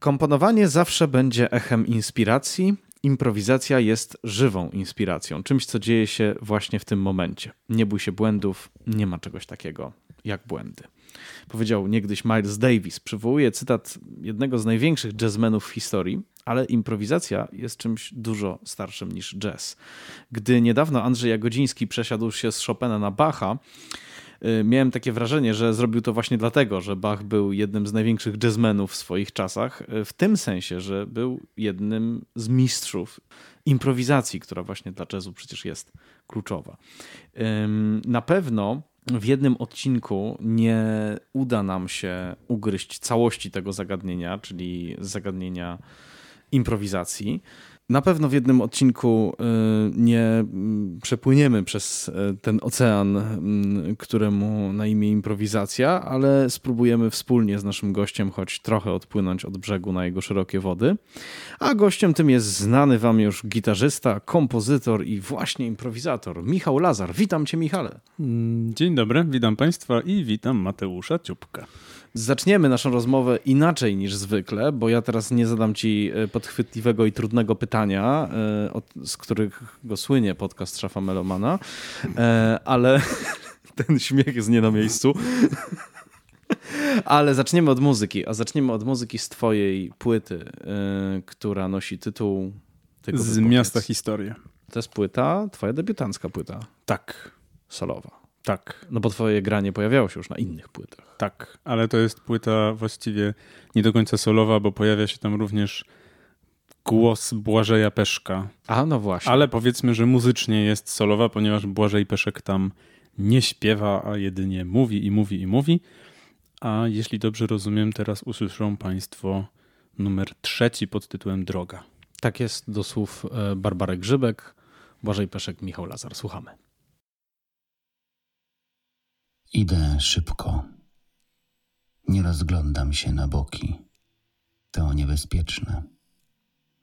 Komponowanie zawsze będzie echem inspiracji. Improwizacja jest żywą inspiracją, czymś, co dzieje się właśnie w tym momencie. Nie bój się błędów, nie ma czegoś takiego jak błędy. Powiedział niegdyś Miles Davis. Przywołuje cytat jednego z największych jazzmenów w historii, ale improwizacja jest czymś dużo starszym niż jazz. Gdy niedawno Andrzej Jagodziński przesiadł się z Chopina na Bacha, miałem takie wrażenie, że zrobił to właśnie dlatego, że Bach był jednym z największych jazzmenów w swoich czasach, y, w tym sensie, że był jednym z mistrzów improwizacji, która właśnie dla jazzu przecież jest kluczowa. Na pewno w jednym odcinku nie uda nam się ugryźć całości tego zagadnienia, czyli zagadnienia improwizacji. Na pewno w jednym odcinku y, nie mm, przepłyniemy przez y, ten ocean, mm, któremu na imię improwizacja, ale spróbujemy wspólnie z naszym gościem choć trochę odpłynąć od brzegu na jego szerokie wody. A gościem tym jest znany wam już gitarzysta, kompozytor i właśnie improwizator Michał Lazar. Witam cię Michale. Mm, dzień dobry, witam państwa i witam Mateusza Ciupka. Zaczniemy naszą rozmowę inaczej niż zwykle, bo ja teraz nie zadam ci e, podchwytliwego i trudnego pytania, e, z którego słynie podcast Szafa Melomana, e, ale ten śmiech jest nie na miejscu. Ale zaczniemy od muzyki, a zaczniemy od muzyki z twojej płyty, która nosi tytuł... Z miasta historii. To jest płyta, twoja debiutancka płyta. Tak. Solowa. Tak. No bo twoje granie pojawiało się już na innych płytach. Tak, ale to jest płyta właściwie nie do końca solowa, bo pojawia się tam również głos Błażeja Peszka. A, no właśnie. Ale powiedzmy, że muzycznie jest solowa, ponieważ Błażej Peszek tam nie śpiewa, a jedynie mówi i mówi i mówi. A jeśli dobrze rozumiem, teraz usłyszą Państwo numer trzeci pod tytułem Droga. Tak jest, do słów e, Barbary Grzybek, Błażej Peszek, Michał Lazar. Słuchamy. Idę szybko. Nie rozglądam się na boki. To niebezpieczne.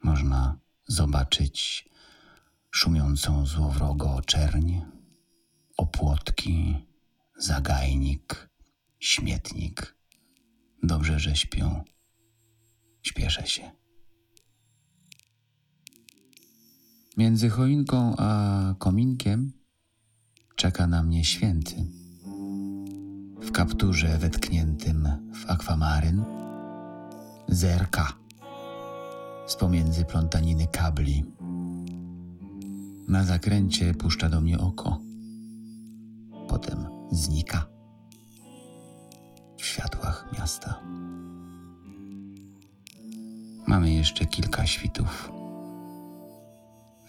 Można zobaczyć szumiącą złowrogo czerń, opłotki, zagajnik, śmietnik. Dobrze, że śpią. Śpieszę się. Między choinką a kominkiem czeka na mnie święty w kapturze wetkniętym w akwamaryn, zerka z pomiędzy plątaniny kabli. Na zakręcie puszcza do mnie oko, potem znika w światłach miasta. Mamy jeszcze kilka świtów,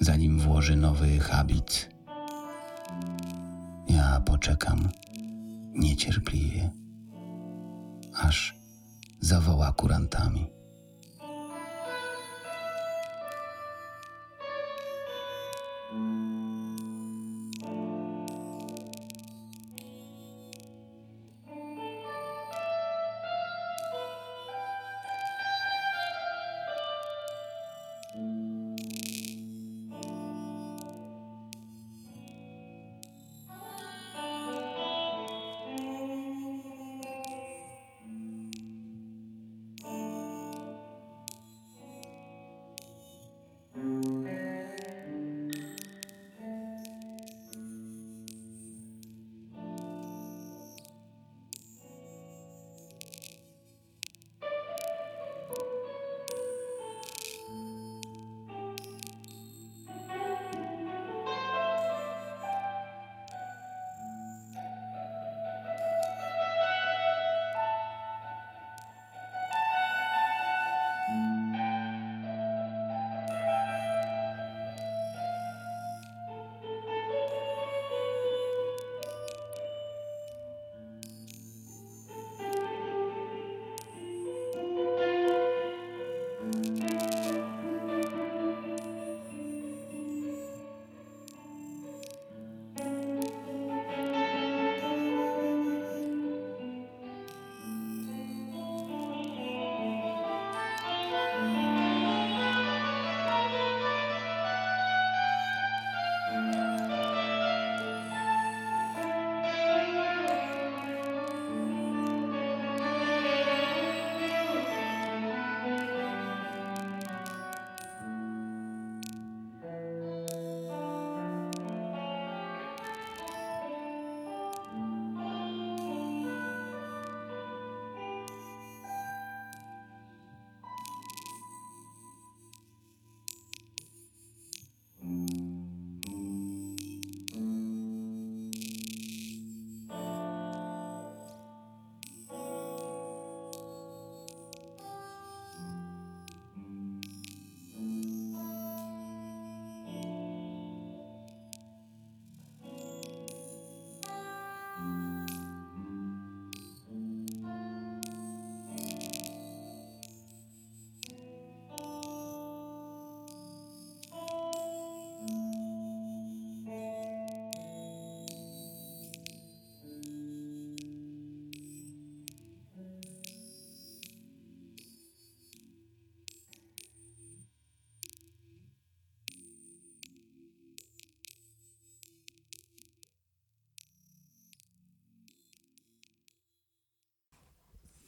zanim włoży nowy habit. Ja poczekam niecierpliwie, aż zawoła kurantami.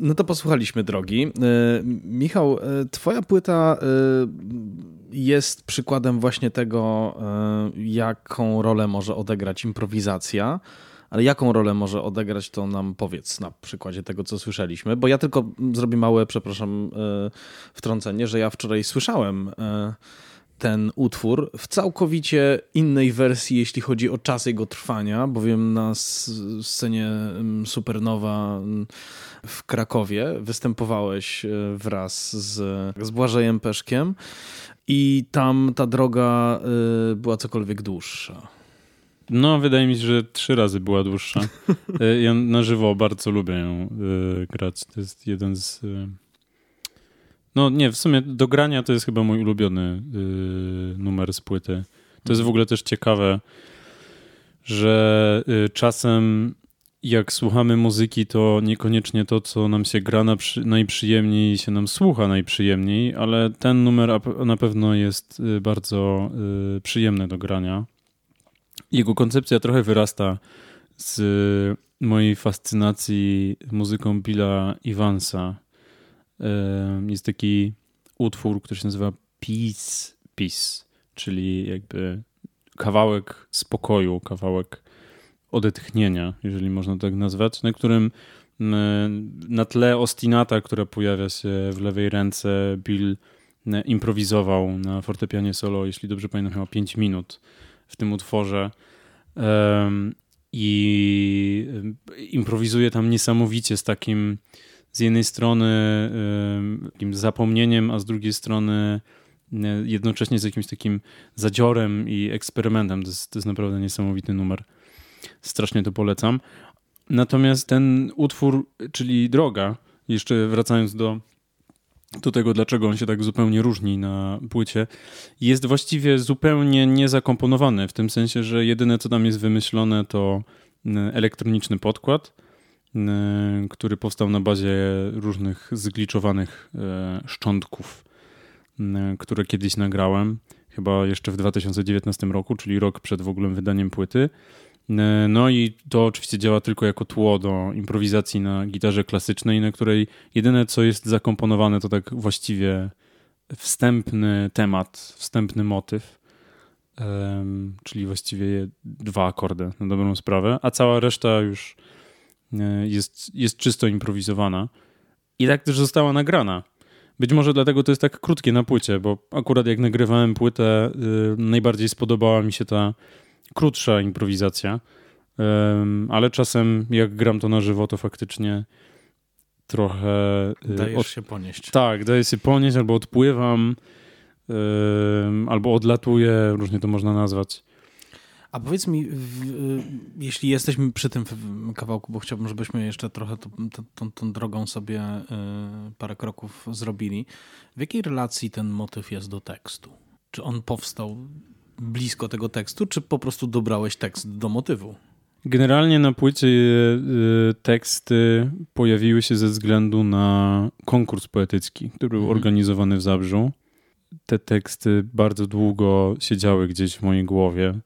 No to posłuchaliśmy drogi. E, Michał, e, twoja płyta e, jest przykładem właśnie tego, jaką rolę może odegrać improwizacja, ale jaką rolę może odegrać, to nam powiedz na przykładzie tego, co słyszeliśmy, bo ja tylko zrobię małe, przepraszam, wtrącenie, że ja wczoraj słyszałem ten utwór w całkowicie innej wersji, jeśli chodzi o czas jego trwania, bowiem na scenie mm, Supernowa mm, w Krakowie występowałeś e, wraz z, z Błażejem Peszkiem i tam ta droga e, była cokolwiek dłuższa. No, wydaje mi się, że trzy razy była dłuższa. E, ja na żywo bardzo lubię ją grać. To jest jeden z no nie, w sumie do grania to jest chyba mój ulubiony yy, numer z płyty. To jest w ogóle też ciekawe, że yy, czasem jak słuchamy muzyki, to niekoniecznie to, co nam się gra najprzyjemniej się nam słucha najprzyjemniej, ale ten numer na pewno jest y, bardzo y, przyjemny do grania. Jego koncepcja trochę wyrasta z mojej fascynacji muzyką Billa Evansa jest taki utwór, który się nazywa Peace, Peace, czyli jakby kawałek spokoju, kawałek odetchnienia, jeżeli można tak nazwać, na którym na tle ostinata, która pojawia się w lewej ręce, Bill improwizował na fortepianie solo, jeśli dobrze pamiętam, chyba 5 minut w tym utworze. I improwizuje tam niesamowicie z takim z jednej strony takim zapomnieniem, a z drugiej strony jednocześnie z jakimś takim zadziorem i eksperymentem. To jest, to jest naprawdę niesamowity numer. Strasznie to polecam. Natomiast ten utwór, czyli Droga, jeszcze wracając do, do tego, dlaczego on się tak zupełnie różni na płycie, jest właściwie zupełnie niezakomponowany, w tym sensie, że jedyne co tam jest wymyślone to elektroniczny podkład, który powstał na bazie różnych zgliczowanych y, szczątków, y, które kiedyś nagrałem, chyba jeszcze w 2019 roku, czyli rok przed w ogóle wydaniem płyty. No i to oczywiście działa tylko jako tło do improwizacji na gitarze klasycznej, na której jedyne co jest zakomponowane to tak właściwie wstępny temat, wstępny motyw, czyli właściwie dwa akordy na dobrą sprawę, a cała reszta już jest, jest czysto improwizowana. I tak też została nagrana. Być może dlatego to jest tak krótkie na płycie, bo akurat jak nagrywałem płytę, yy, najbardziej spodobała mi się ta krótsza improwizacja. Yy, ale czasem jak gram to na żywo, to faktycznie trochę. Dajesz od... się ponieść. Tak, daję się ponieść, albo odpływam, albo odlatuję, różnie to można nazwać. A powiedz mi, jeśli jesteśmy przy tym kawałku, bo chciałbym, żebyśmy jeszcze trochę tą, drogą sobie y, parę kroków zrobili. W jakiej relacji ten motyw jest do tekstu? Czy on powstał blisko tego tekstu, czy po prostu dobrałeś tekst do motywu? Generalnie na płycie y, teksty pojawiły się ze względu na konkurs poetycki, który był mhm. organizowany w Zabrzu. Te teksty bardzo długo siedziały gdzieś w mojej głowie.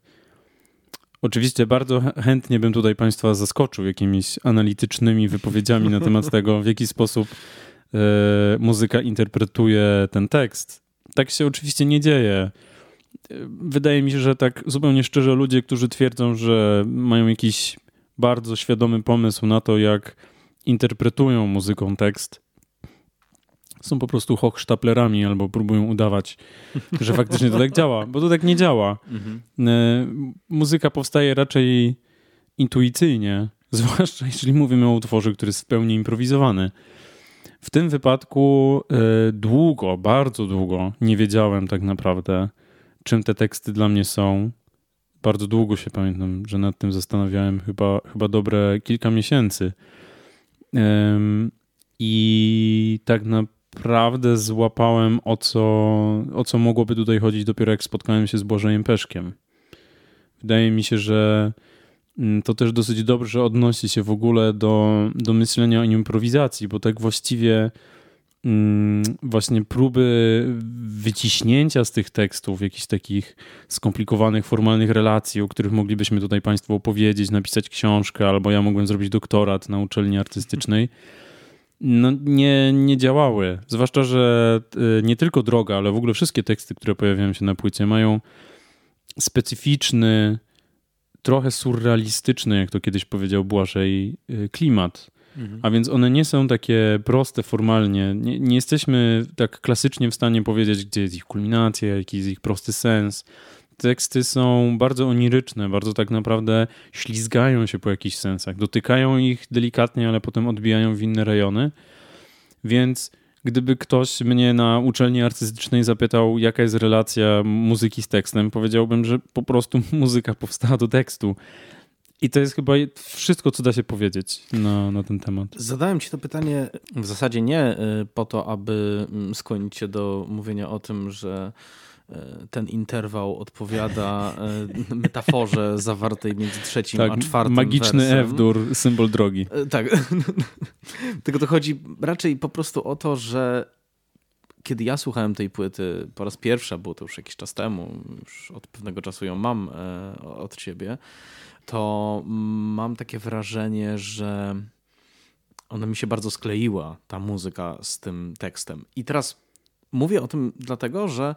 Oczywiście bardzo chętnie bym tutaj Państwa zaskoczył jakimiś analitycznymi wypowiedziami na temat tego, w jaki sposób e, muzyka interpretuje ten tekst. Tak się oczywiście nie dzieje. Wydaje mi się, że tak zupełnie szczerze ludzie, którzy twierdzą, że mają jakiś bardzo świadomy pomysł na to, jak interpretują muzyką tekst, są po prostu hochsztaplerami albo próbują udawać, że faktycznie to tak działa, bo to tak nie działa. Mhm. E, muzyka powstaje raczej intuicyjnie, zwłaszcza jeśli mówimy o utworze, który jest w pełni improwizowany. W tym wypadku e, długo, bardzo długo nie wiedziałem tak naprawdę, czym te teksty dla mnie są. Bardzo długo się pamiętam, że nad tym zastanawiałem, chyba, chyba dobre kilka miesięcy. I tak na naprawdę złapałem o co, o co mogłoby tutaj chodzić dopiero jak spotkałem się z Błażejem Peszkiem. Wydaje mi się, że mm, to też dosyć dobrze odnosi się w ogóle do, do myślenia o improwizacji, bo tak właściwie mm, właśnie próby wyciśnięcia z tych tekstów jakichś takich skomplikowanych, formalnych relacji, o których moglibyśmy tutaj Państwu opowiedzieć, napisać książkę, albo ja mogłem zrobić doktorat na uczelni artystycznej no, nie, nie działały. Zwłaszcza, że y, nie tylko droga, ale w ogóle wszystkie teksty, które pojawiają się na płycie, mają specyficzny, trochę surrealistyczny, jak to kiedyś powiedział Błażej, y, klimat. Mhm. A więc one nie są takie proste formalnie. Nie, nie, jesteśmy tak klasycznie w stanie powiedzieć, gdzie jest ich kulminacja, jaki jest ich prosty sens. Teksty są bardzo oniryczne, bardzo tak naprawdę ślizgają się po jakichś sensach. Dotykają ich delikatnie, ale potem odbijają w inne rejony. Więc gdyby ktoś mnie na uczelni artystycznej zapytał, jaka jest relacja muzyki z tekstem, powiedziałbym, że po prostu muzyka powstała do tekstu. I to jest chyba wszystko, co da się powiedzieć na, na ten temat. Zadałem ci to pytanie w zasadzie nie y, po to, aby mm, skłonić się do mówienia o tym, że ten interwał odpowiada y, metaforze zawartej między trzecim tak, a czwartym Magiczny F-dur, symbol drogi. Tak. Tylko to chodzi raczej po prostu o to, że kiedy ja słuchałem tej płyty po raz pierwszy, było to już jakiś czas temu, już od pewnego czasu ją mam od ciebie, to mam takie wrażenie, że ona mi się bardzo skleiła, ta muzyka z tym tekstem. I teraz mówię o tym dlatego, że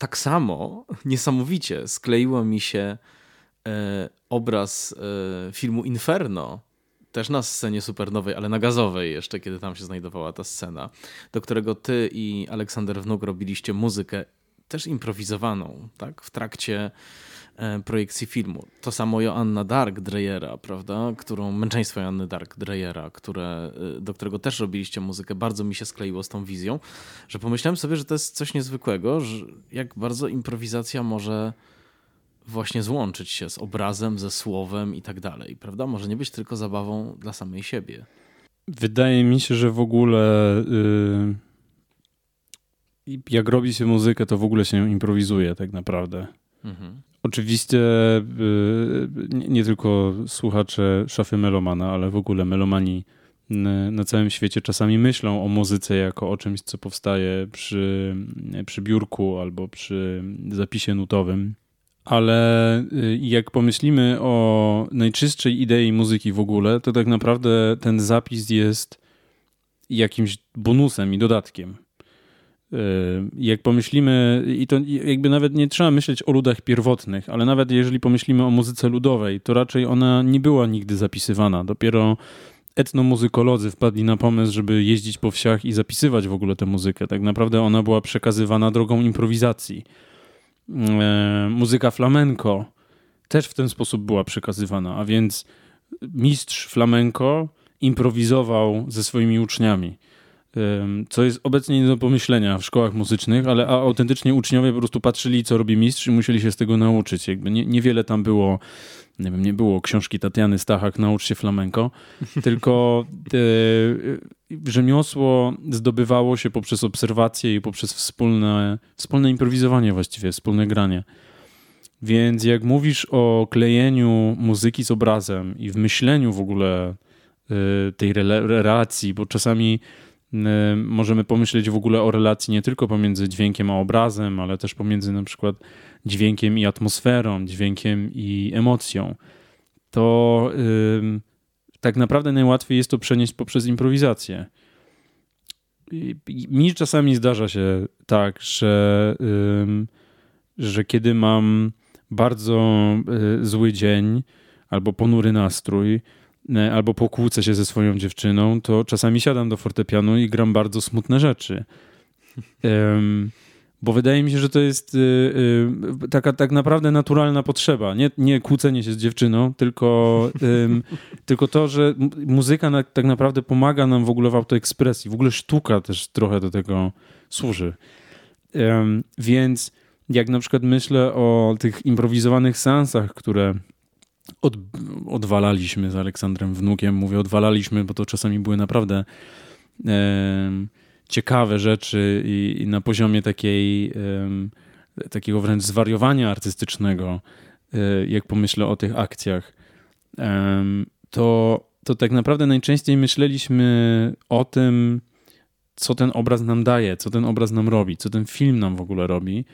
tak samo niesamowicie skleiło mi się e, obraz e, filmu Inferno, też na scenie supernowej, ale na gazowej jeszcze, kiedy tam się znajdowała ta scena, do którego ty i Aleksander Wnuk robiliście muzykę też improwizowaną, tak? W trakcie projekcji filmu. To samo Joanna Dark Dreyera, prawda, którą Męczeństwo Joanny Dark Dreyera, które, e, do którego też robiliście muzykę, bardzo mi się skleiło z tą wizją, że pomyślałem sobie, że to jest coś niezwykłego, że jak bardzo improwizacja może właśnie złączyć się z obrazem, ze słowem i tak dalej, prawda? Może nie być tylko zabawą dla samej siebie. Wydaje mi się, że w ogóle yy, jak robi się muzykę, to w ogóle się improwizuje tak naprawdę. Mhm. Oczywiście y, nie tylko słuchacze szafy Melomana, ale w ogóle melomani na całym świecie czasami myślą o muzyce jako o czymś, co powstaje przy, przy biurku albo przy zapisie nutowym. Ale y, jak pomyślimy o najczystszej idei muzyki w ogóle, to tak naprawdę ten zapis jest jakimś bonusem i dodatkiem. Yy, jak pomyślimy, i to jakby nawet nie trzeba myśleć o ludach pierwotnych, ale nawet jeżeli pomyślimy o muzyce ludowej, to raczej ona nie była nigdy zapisywana. Dopiero etnomuzykolodzy wpadli na pomysł, żeby jeździć po wsiach i zapisywać w ogóle tę muzykę. Tak naprawdę ona była przekazywana drogą improwizacji. Yy, muzyka flamenco też w ten sposób była przekazywana, a więc mistrz flamenco improwizował ze swoimi uczniami co jest obecnie nie do pomyślenia w szkołach muzycznych, ale autentycznie uczniowie po prostu patrzyli, co robi mistrz i musieli się z tego nauczyć. Jakby nie, niewiele tam było, nie wiem, nie było książki Tatiany Stachak, naucz się flamenko, tylko e, rzemiosło zdobywało się poprzez obserwacje i poprzez wspólne, wspólne improwizowanie właściwie, wspólne granie. Więc jak mówisz o klejeniu muzyki z obrazem i w myśleniu w ogóle e, tej relacji, bo czasami możemy pomyśleć w ogóle o relacji nie tylko pomiędzy dźwiękiem a obrazem, ale też pomiędzy na przykład dźwiękiem i atmosferą, dźwiękiem i emocją. To tak naprawdę najłatwiej jest to przenieść poprzez improwizację. mi czasami zdarza się tak, że, że kiedy mam bardzo yy, zły dzień albo ponury nastrój, albo pokłócę się ze swoją dziewczyną, to czasami siadam do fortepianu i gram bardzo smutne rzeczy. Bo wydaje mi się, że to jest y, y, taka tak naprawdę naturalna potrzeba. Nie, nie kłócenie się z dziewczyną, tylko, tylko to, że muzyka tak naprawdę pomaga nam w ogóle w autoekspresji. W ogóle sztuka też trochę do tego służy. więc jak na przykład myślę o tych improwizowanych seansach, które od, odwalaliśmy z Aleksandrem Wnukiem. Mówię odwalaliśmy, bo to czasami były naprawdę e, ciekawe rzeczy i, i, na poziomie takiej, e, takiego wręcz zwariowania artystycznego, e, jak pomyślę o tych akcjach, to, to tak naprawdę najczęściej myśleliśmy o tym, co ten obraz nam daje, co ten obraz nam robi, co ten film nam w ogóle robi.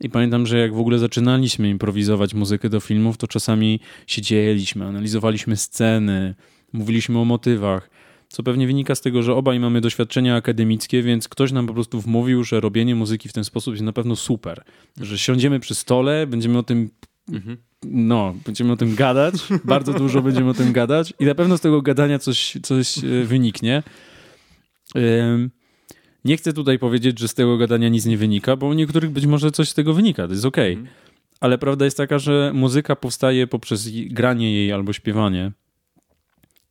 I pamiętam, że jak w ogóle zaczynaliśmy improwizować muzykę do filmów, to czasami siedzieliśmy, analizowaliśmy sceny, mówiliśmy o motywach. co pewnie wynika z tego, że obaj mamy doświadczenia akademickie, więc ktoś nam po prostu wmówił, że robienie muzyki w ten sposób jest na pewno super. Że siądziemy przy stole, będziemy o tym mhm. no, będziemy o tym gadać, bardzo dużo będziemy o tym gadać i na pewno z tego gadania coś, coś e, wyniknie. Nie chcę tutaj powiedzieć, że z tego gadania nic nie wynika, bo u niektórych być może coś z tego wynika, to jest okej. Okay. Mhm. Ale prawda jest taka, że muzyka powstaje poprzez granie jej albo śpiewanie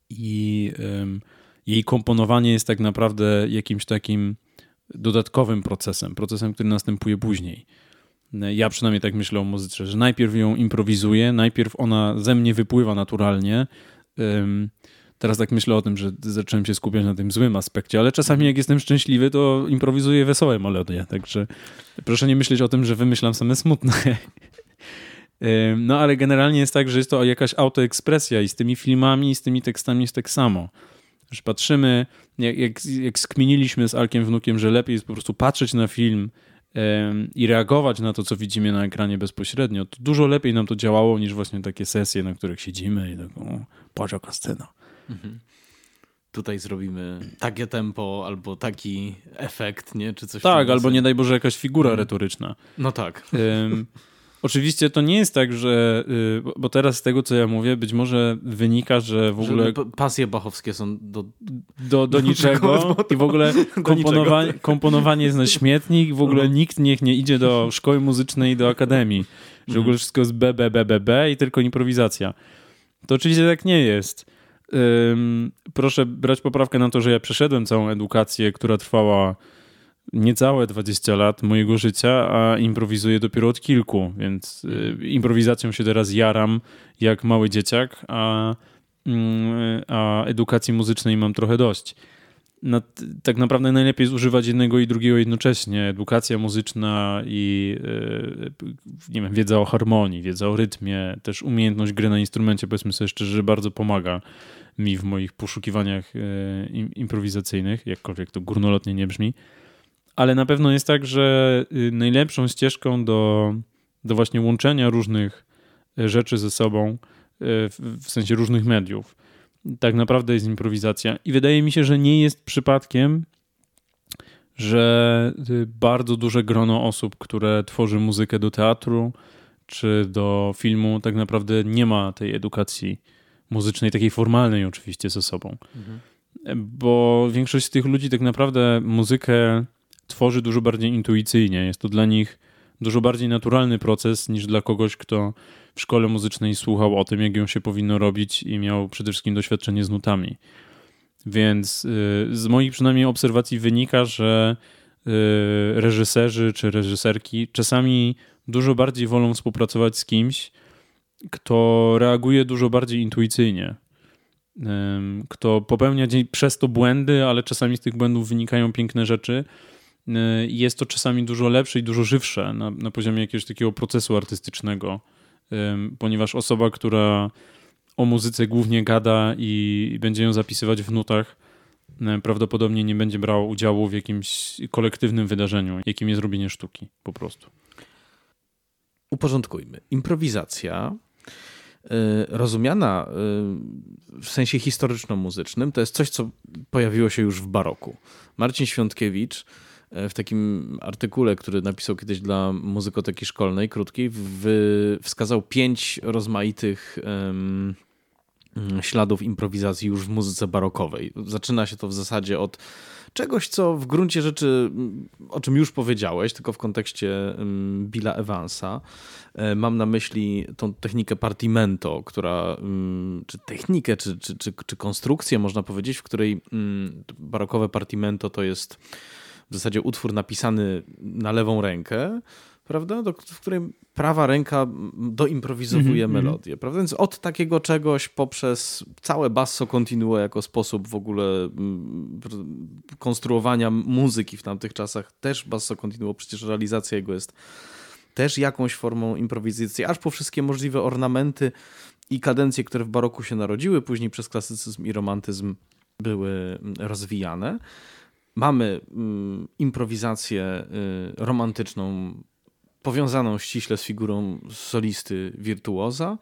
i um, jej komponowanie jest tak naprawdę jakimś takim dodatkowym procesem, procesem, który następuje później. Ja przynajmniej tak myślę o muzyce, że najpierw ją improwizuję, najpierw ona ze mnie wypływa naturalnie. Um, teraz tak myślę o tym, że zacząłem się skupiać na tym złym aspekcie, ale czasami jak jestem szczęśliwy, to improwizuję wesołe melodie, także proszę nie myśleć o tym, że wymyślam same smutne. No ale generalnie jest tak, że jest to jakaś autoekspresja i z tymi filmami, i z tymi tekstami jest tak samo. Że patrzymy, jak, jak, jak skminiliśmy z Alkiem Wnukiem, że lepiej jest po prostu patrzeć na film i reagować na to, co widzimy na ekranie bezpośrednio, to dużo lepiej nam to działało niż właśnie takie sesje, na których siedzimy i tak, o, patrz jaka scena. Mhm. Tutaj zrobimy takie tempo albo taki efekt, nie? Czy coś Tak, albo nie daj Boże jakaś figura mhm. retoryczna. No tak. Oczywiście to nie jest tak, że. Y, bo teraz z tego, co ja mówię, być może wynika, że w ogóle. Że pasje bachowskie są do. Do, do niczego. I w ogóle komponowanie, komponowanie jest na śmietnik. W ogóle no. nikt niech nie idzie do szkoły muzycznej, do akademii. Że w ogóle mhm. wszystko jest B, B, B, B, B i tylko improwizacja. To oczywiście tak nie jest. Proszę brać poprawkę na to, że ja przeszedłem całą edukację, która trwała niecałe 20 lat mojego życia, a improwizuję dopiero od kilku, więc y, improwizacją się teraz jaram jak mały dzieciak, a, mm, a edukacji muzycznej mam trochę dość. No, tak naprawdę najlepiej jest używać jednego i drugiego jednocześnie. Edukacja muzyczna i y, nie wiem, wiedza o harmonii, wiedza o rytmie, też umiejętność gry na instrumencie, powiedzmy sobie szczerze, bardzo pomaga mi w moich poszukiwaniach y, improwizacyjnych, jakkolwiek to górnolotnie nie brzmi ale na pewno jest tak, że y, najlepszą ścieżką do, do właśnie łączenia różnych rzeczy ze sobą, y, w sensie różnych mediów, tak naprawdę jest improwizacja. I wydaje mi się, że nie jest przypadkiem, że bardzo duże grono osób, które tworzy muzykę do teatru czy do filmu, tak naprawdę nie ma tej edukacji muzycznej, takiej formalnej oczywiście ze sobą. Mhm. Bo większość z tych ludzi tak naprawdę muzykę tworzy dużo bardziej intuicyjnie. Jest to dla nich dużo bardziej naturalny proces niż dla kogoś, kto w szkole muzycznej słuchał o tym, jak ją się powinno robić i miał przede wszystkim doświadczenie z nutami. Więc y, z moich przynajmniej obserwacji wynika, że y, reżyserzy czy reżyserki czasami dużo bardziej wolą współpracować z kimś, kto reaguje dużo bardziej intuicyjnie. Kto popełnia przez to błędy, ale czasami z tych błędów wynikają piękne rzeczy jest to czasami dużo lepsze i dużo żywsze na, na poziomie jakiegoś takiego procesu artystycznego, ponieważ osoba, która o muzyce głównie gada i będzie ją zapisywać w nutach, y, prawdopodobnie nie będzie brała udziału w jakimś kolektywnym wydarzeniu, jakim jest robienie sztuki po prostu. Uporządkujmy. Improwizacja y, rozumiana w sensie historyczno-muzycznym to jest coś, co pojawiło się już w baroku. Marcin Świątkiewicz w takim artykule, który napisał kiedyś dla muzykoteki szkolnej, krótkiej, wskazał pięć rozmaitych um, śladów improwizacji już w muzyce barokowej. Zaczyna się to w zasadzie od czegoś, co w gruncie rzeczy, o czym już powiedziałeś, tylko w kontekście Billa Evansa. E, mam na myśli tą technikę partimento, która, czy technikę, czy, czy, czy, czy konstrukcję, można powiedzieć, w której barokowe partimento to jest w zasadzie utwór napisany na lewą rękę, prawda? Do, w którym prawa ręka doimprowizowuje mm -hmm. melodię, prawda? Więc od takiego czegoś poprzez całe basso continuo jako sposób w ogóle mm, konstruowania muzyki w tamtych czasach, też basso continuo, przecież realizacja jego jest też jakąś formą improwizacji, aż po wszystkie możliwe ornamenty i kadencje, które w baroku się narodziły, później przez klasycyzm i romantyzm były rozwijane. Mamy mm, improwizację y, romantyczną, powiązaną ściśle z figurą solisty wirtuoza.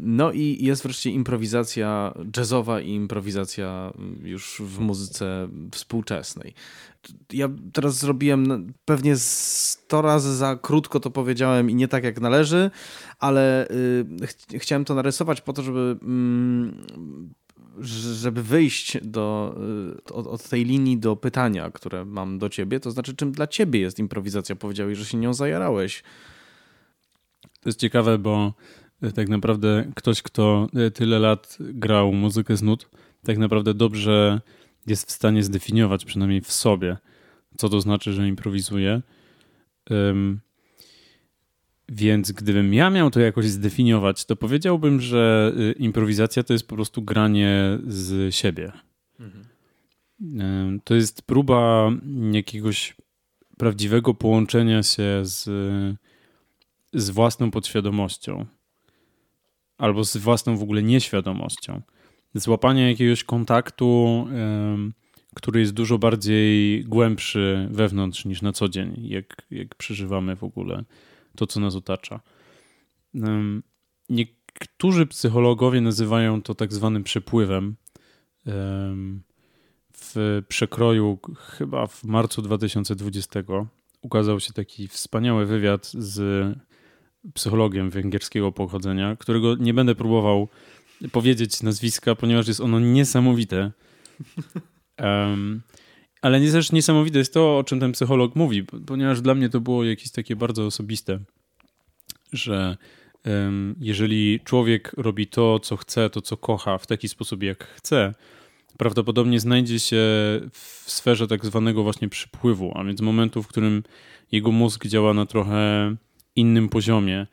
No i jest wreszcie improwizacja jazzowa i improwizacja już w muzyce współczesnej. Ja teraz zrobiłem pewnie 100 razy za krótko to powiedziałem i nie tak jak należy, ale y, ch chciałem to narysować po to, żeby mm, żeby wyjść do, y, od, od, tej linii do pytania, które mam do ciebie, to znaczy czym dla ciebie jest improwizacja? Powiedziałeś, że się nią zajarałeś. To jest ciekawe, bo e, tak naprawdę ktoś, kto e, tyle lat grał muzykę z nut, tak naprawdę dobrze jest w stanie zdefiniować, przynajmniej w sobie, co to znaczy, że improwizuje. Um, więc gdybym ja miał to jakoś zdefiniować, to powiedziałbym, że y, improwizacja to jest po prostu granie z siebie. Mhm. To jest próba jakiegoś prawdziwego połączenia się z, z własną podświadomością albo z własną w ogóle nieświadomością. Złapanie jakiegoś kontaktu, który jest dużo bardziej głębszy wewnątrz niż na co dzień, jak, jak przeżywamy w ogóle to, co nas otacza. Niektórzy psychologowie nazywają to tak zwanym przepływem. W przekroju, chyba w marcu 2020, ukazał się taki wspaniały wywiad z psychologiem węgierskiego pochodzenia, którego nie będę próbował powiedzieć nazwiska, ponieważ jest ono niesamowite. Ale nie, też niesamowite jest to, o czym ten psycholog mówi, ponieważ dla mnie to było jakieś takie bardzo osobiste, że um, jeżeli człowiek robi to, co chce, to, co kocha, w taki sposób, jak chce, prawdopodobnie znajdzie się w sferze tak zwanego właśnie przypływu, a więc momentu, w którym jego mózg działa na trochę innym poziomie.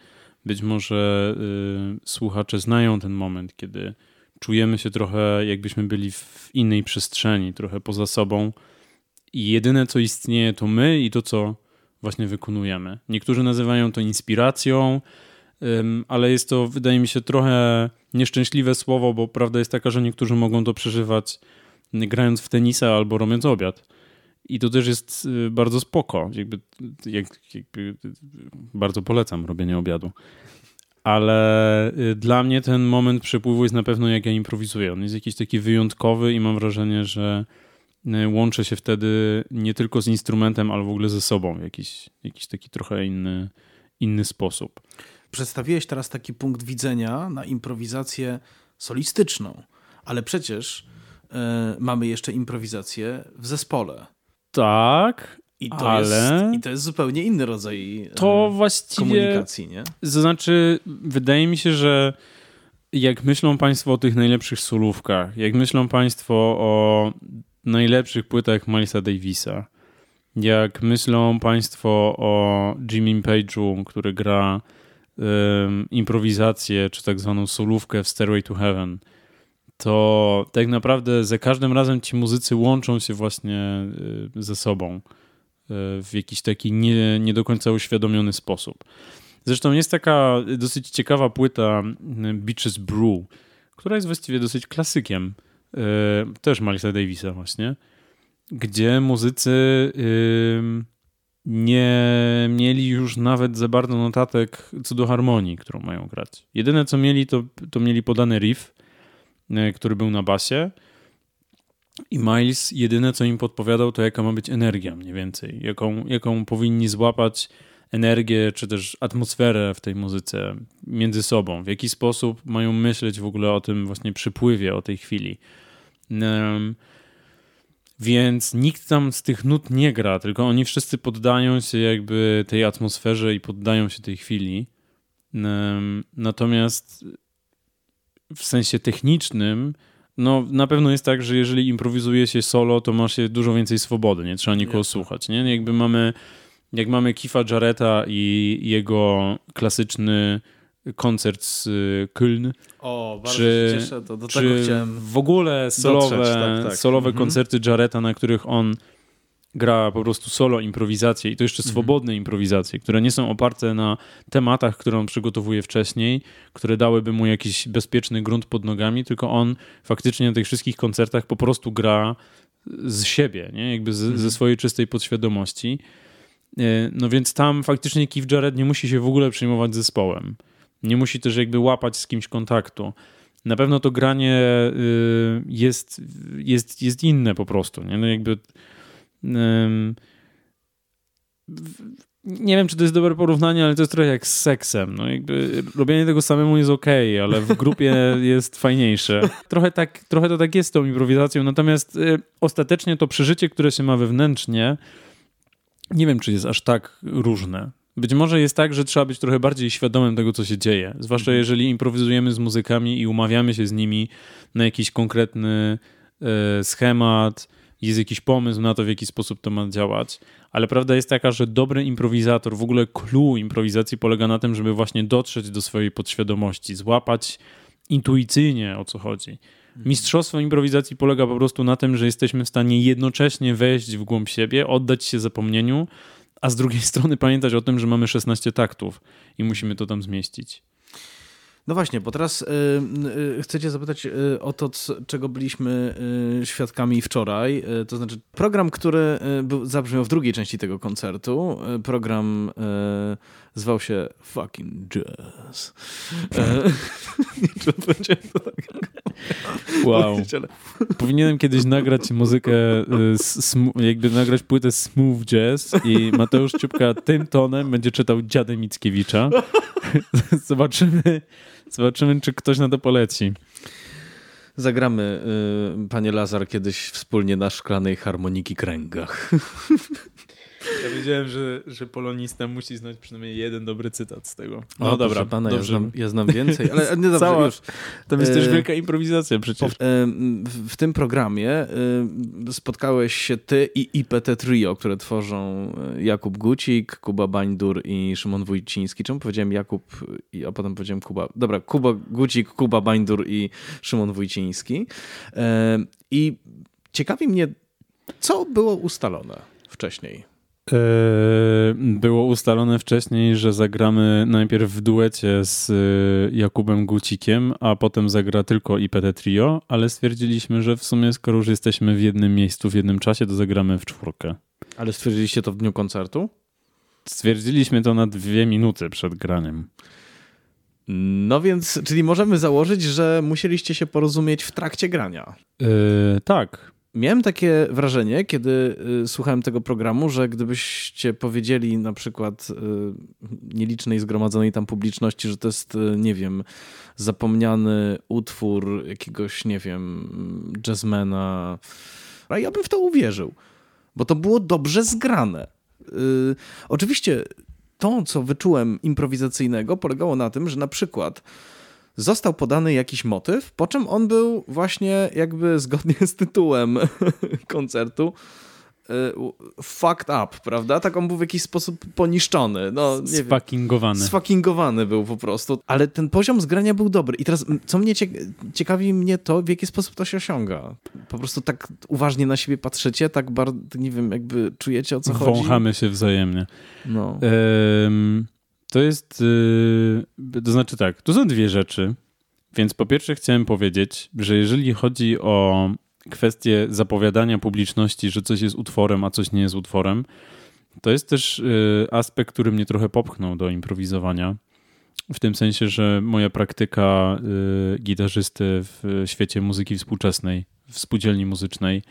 Być może y, słuchacze znają ten moment, kiedy czujemy się trochę jakbyśmy byli w innej przestrzeni, trochę poza sobą i jedyne co istnieje to my i to co właśnie wykonujemy. Niektórzy nazywają to inspiracją, ale jest to wydaje mi się trochę nieszczęśliwe słowo, bo prawda jest taka, że niektórzy mogą to przeżywać grając w tenisa albo robiąc obiad. I to też jest y, bardzo spoko. Jakby, jak, jakby bardzo polecam robienie obiadu. Ale y, dla mnie ten moment przepływu jest na pewno jak ja improwizuję. On jest jakiś taki wyjątkowy i mam wrażenie, że łączę się wtedy nie tylko z instrumentem, ale w ogóle ze sobą w jakiś, jakiś taki trochę inny, inny sposób. Przedstawiłeś teraz taki punkt widzenia na improwizację solistyczną, ale przecież y, mamy jeszcze improwizację w zespole. Tak, i to, ale... jest, I to jest zupełnie inny rodzaj to właściwie, komunikacji, nie? To znaczy, wydaje mi się, że jak myślą Państwo o tych najlepszych solówkach, jak myślą Państwo o najlepszych płytach Milesa Davisa, jak myślą Państwo o Jimmy Page'u, który gra um, improwizację, czy tak zwaną solówkę w Stairway to Heaven, to tak naprawdę za każdym razem ci muzycy łączą się właśnie y, ze sobą y, w jakiś taki nie, nie do końca uświadomiony sposób. Zresztą jest taka dosyć ciekawa płyta y, Beaches Brew, która jest właściwie dosyć klasykiem, też Milesa Davisa właśnie, gdzie muzycy nie mieli już nawet za bardzo notatek co do harmonii, którą mają grać. Jedyne co mieli, to, to mieli podany riff, E, który był na basie. I Miles jedyne, co im podpowiadał, to jaka ma być energia mniej więcej. Jaką, jaką powinni złapać energię, czy też atmosferę w tej muzyce między sobą. W jaki sposób mają myśleć w ogóle o tym właśnie przypływie, o tej chwili. Um, więc nikt tam z tych nut nie gra, tylko oni wszyscy poddają się jakby tej atmosferze i poddają się tej chwili. Um, natomiast w sensie technicznym, no na pewno jest tak, że jeżeli improwizuje się solo, to ma się dużo więcej swobody, nie trzeba nikogo słuchać, nie? Jakby mamy, jak mamy Kifa Jareta i jego klasyczny koncert z y, Köln. O, bardzo czy, się cieszę, to do tego chciałem w ogóle solowe, dotrzeć, tak, tak. solowe mhm. koncerty Jareta, na których on gra po prostu solo improwizacje i to jeszcze mhm. swobodne improwizacje, które nie są oparte na tematach, które on przygotowuje wcześniej, które dałyby mu jakiś bezpieczny grunt pod nogami, tylko on faktycznie na tych wszystkich koncertach po prostu gra z siebie, nie? jakby z, mhm. ze swojej czystej podświadomości. E, no więc tam faktycznie Keith Jarrett nie musi się w ogóle przejmować zespołem. Nie musi też jakby łapać z kimś kontaktu. Na pewno to granie y, jest, jest, jest inne po prostu. Nie? No jakby nie wiem, czy to jest dobre porównanie, ale to jest trochę jak z seksem. No jakby robienie tego samemu jest ok, ale w grupie jest fajniejsze. Trochę, tak, trochę to tak jest z tą improwizacją, natomiast y, ostatecznie to przeżycie, które się ma wewnętrznie, nie wiem, czy jest aż tak różne. Być może jest tak, że trzeba być trochę bardziej świadomym tego, co się dzieje. Zwłaszcza mhm. jeżeli improwizujemy z muzykami i umawiamy się z nimi na jakiś konkretny y, schemat, jest jakiś pomysł na to, w jaki sposób to ma działać, ale prawda jest taka, że dobry improwizator, w ogóle clue improwizacji polega na tym, żeby właśnie dotrzeć do swojej podświadomości, złapać intuicyjnie o co chodzi. Mhm. Mistrzostwo improwizacji polega po prostu na tym, że jesteśmy w stanie jednocześnie wejść w głąb siebie, oddać się zapomnieniu, a z drugiej strony pamiętać o tym, że mamy 16 taktów i musimy to tam zmieścić. No właśnie, bo teraz y, y, chcecie zapytać y, o to, czego byliśmy y, świadkami wczoraj. Y, to znaczy program, który y, był, zabrzmiał w drugiej części tego koncertu. program zwał się Fucking Jazz. Nie powiedziałem to tak. Wow. Powinienem kiedyś nagrać muzykę, jakby nagrać płytę Smooth Jazz i Mateusz Ciupka tym tonem będzie czytał Dziadę Mickiewicza. Zobaczymy, Zobaczymy, czy ktoś na to poleci. Zagramy, y, panie Lazar, kiedyś wspólnie na szklanej harmoniki kręgach. Ja wiedziałem, że, że polonista musi znać przynajmniej jeden dobry cytat z tego. No dobra, pana, ja znam, ja znam, więcej, ale nie dobrze, Cała, już. Tam jest też e, wielka improwizacja przecież. E, w, w tym programie e, spotkałeś się ty i IPT Trio, które tworzą Jakub Gucik, Kuba Bańdur i Szymon Wójciński. Czemu powiedziałem Jakub, a potem powiedziałem Kuba? Dobra, Kuba Gucik, Kuba Bańdur i Szymon Wójciński. I ciekawi mnie, co było ustalone wcześniej? E, było ustalone wcześniej, że zagramy najpierw w duecie z e, Jakubem Gucikiem, a potem zagra tylko IPT Trio, ale stwierdziliśmy, że w sumie skoro już jesteśmy w jednym miejscu w jednym czasie, to zagramy w czwórkę. Ale stwierdziliście to w dniu koncertu? Stwierdziliśmy to na dwie minuty przed graniem. No więc, czyli możemy założyć, że musieliście się porozumieć w trakcie grania. Yy, tak. Miałem takie wrażenie, kiedy y, słuchałem tego programu, że gdybyście powiedzieli na przykład y, nielicznej zgromadzonej tam publiczności, że to jest, y, nie wiem, zapomniany utwór jakiegoś, nie wiem, jazzmana, a ja bym w to uwierzył, bo to było dobrze zgrane. Oczywiście to, co wyczułem improwizacyjnego, polegało na tym, że na przykład został podany jakiś motyw, po czym on był właśnie jakby zgodnie z tytułem koncertu y, fucked up, prawda? Tak on był w jakiś sposób poniszczony. No, nie Sfuckingowany. Wiem. Sfuckingowany był po prostu. Ale ten poziom zgrania był dobry. I teraz, co mnie ciekawi mnie to, w jaki sposób to się osiąga. Po prostu tak uważnie na siebie patrzycie, tak bardzo, nie wiem, jakby czujecie o co Wąchamy chodzi. Wąchamy się wzajemnie. No. To jest, yy, to znaczy tak, tu są dwie rzeczy. Więc po pierwsze chciałem powiedzieć, że jeżeli chodzi o kwestię zapowiadania publiczności, że coś jest utworem, a coś nie jest utworem, to jest też yy, aspekt, który mnie trochę popchnął do improwizowania. W tym sensie, że moja praktyka y, gitarzysty w świecie muzyki współczesnej, w spółdzielni muzycznej,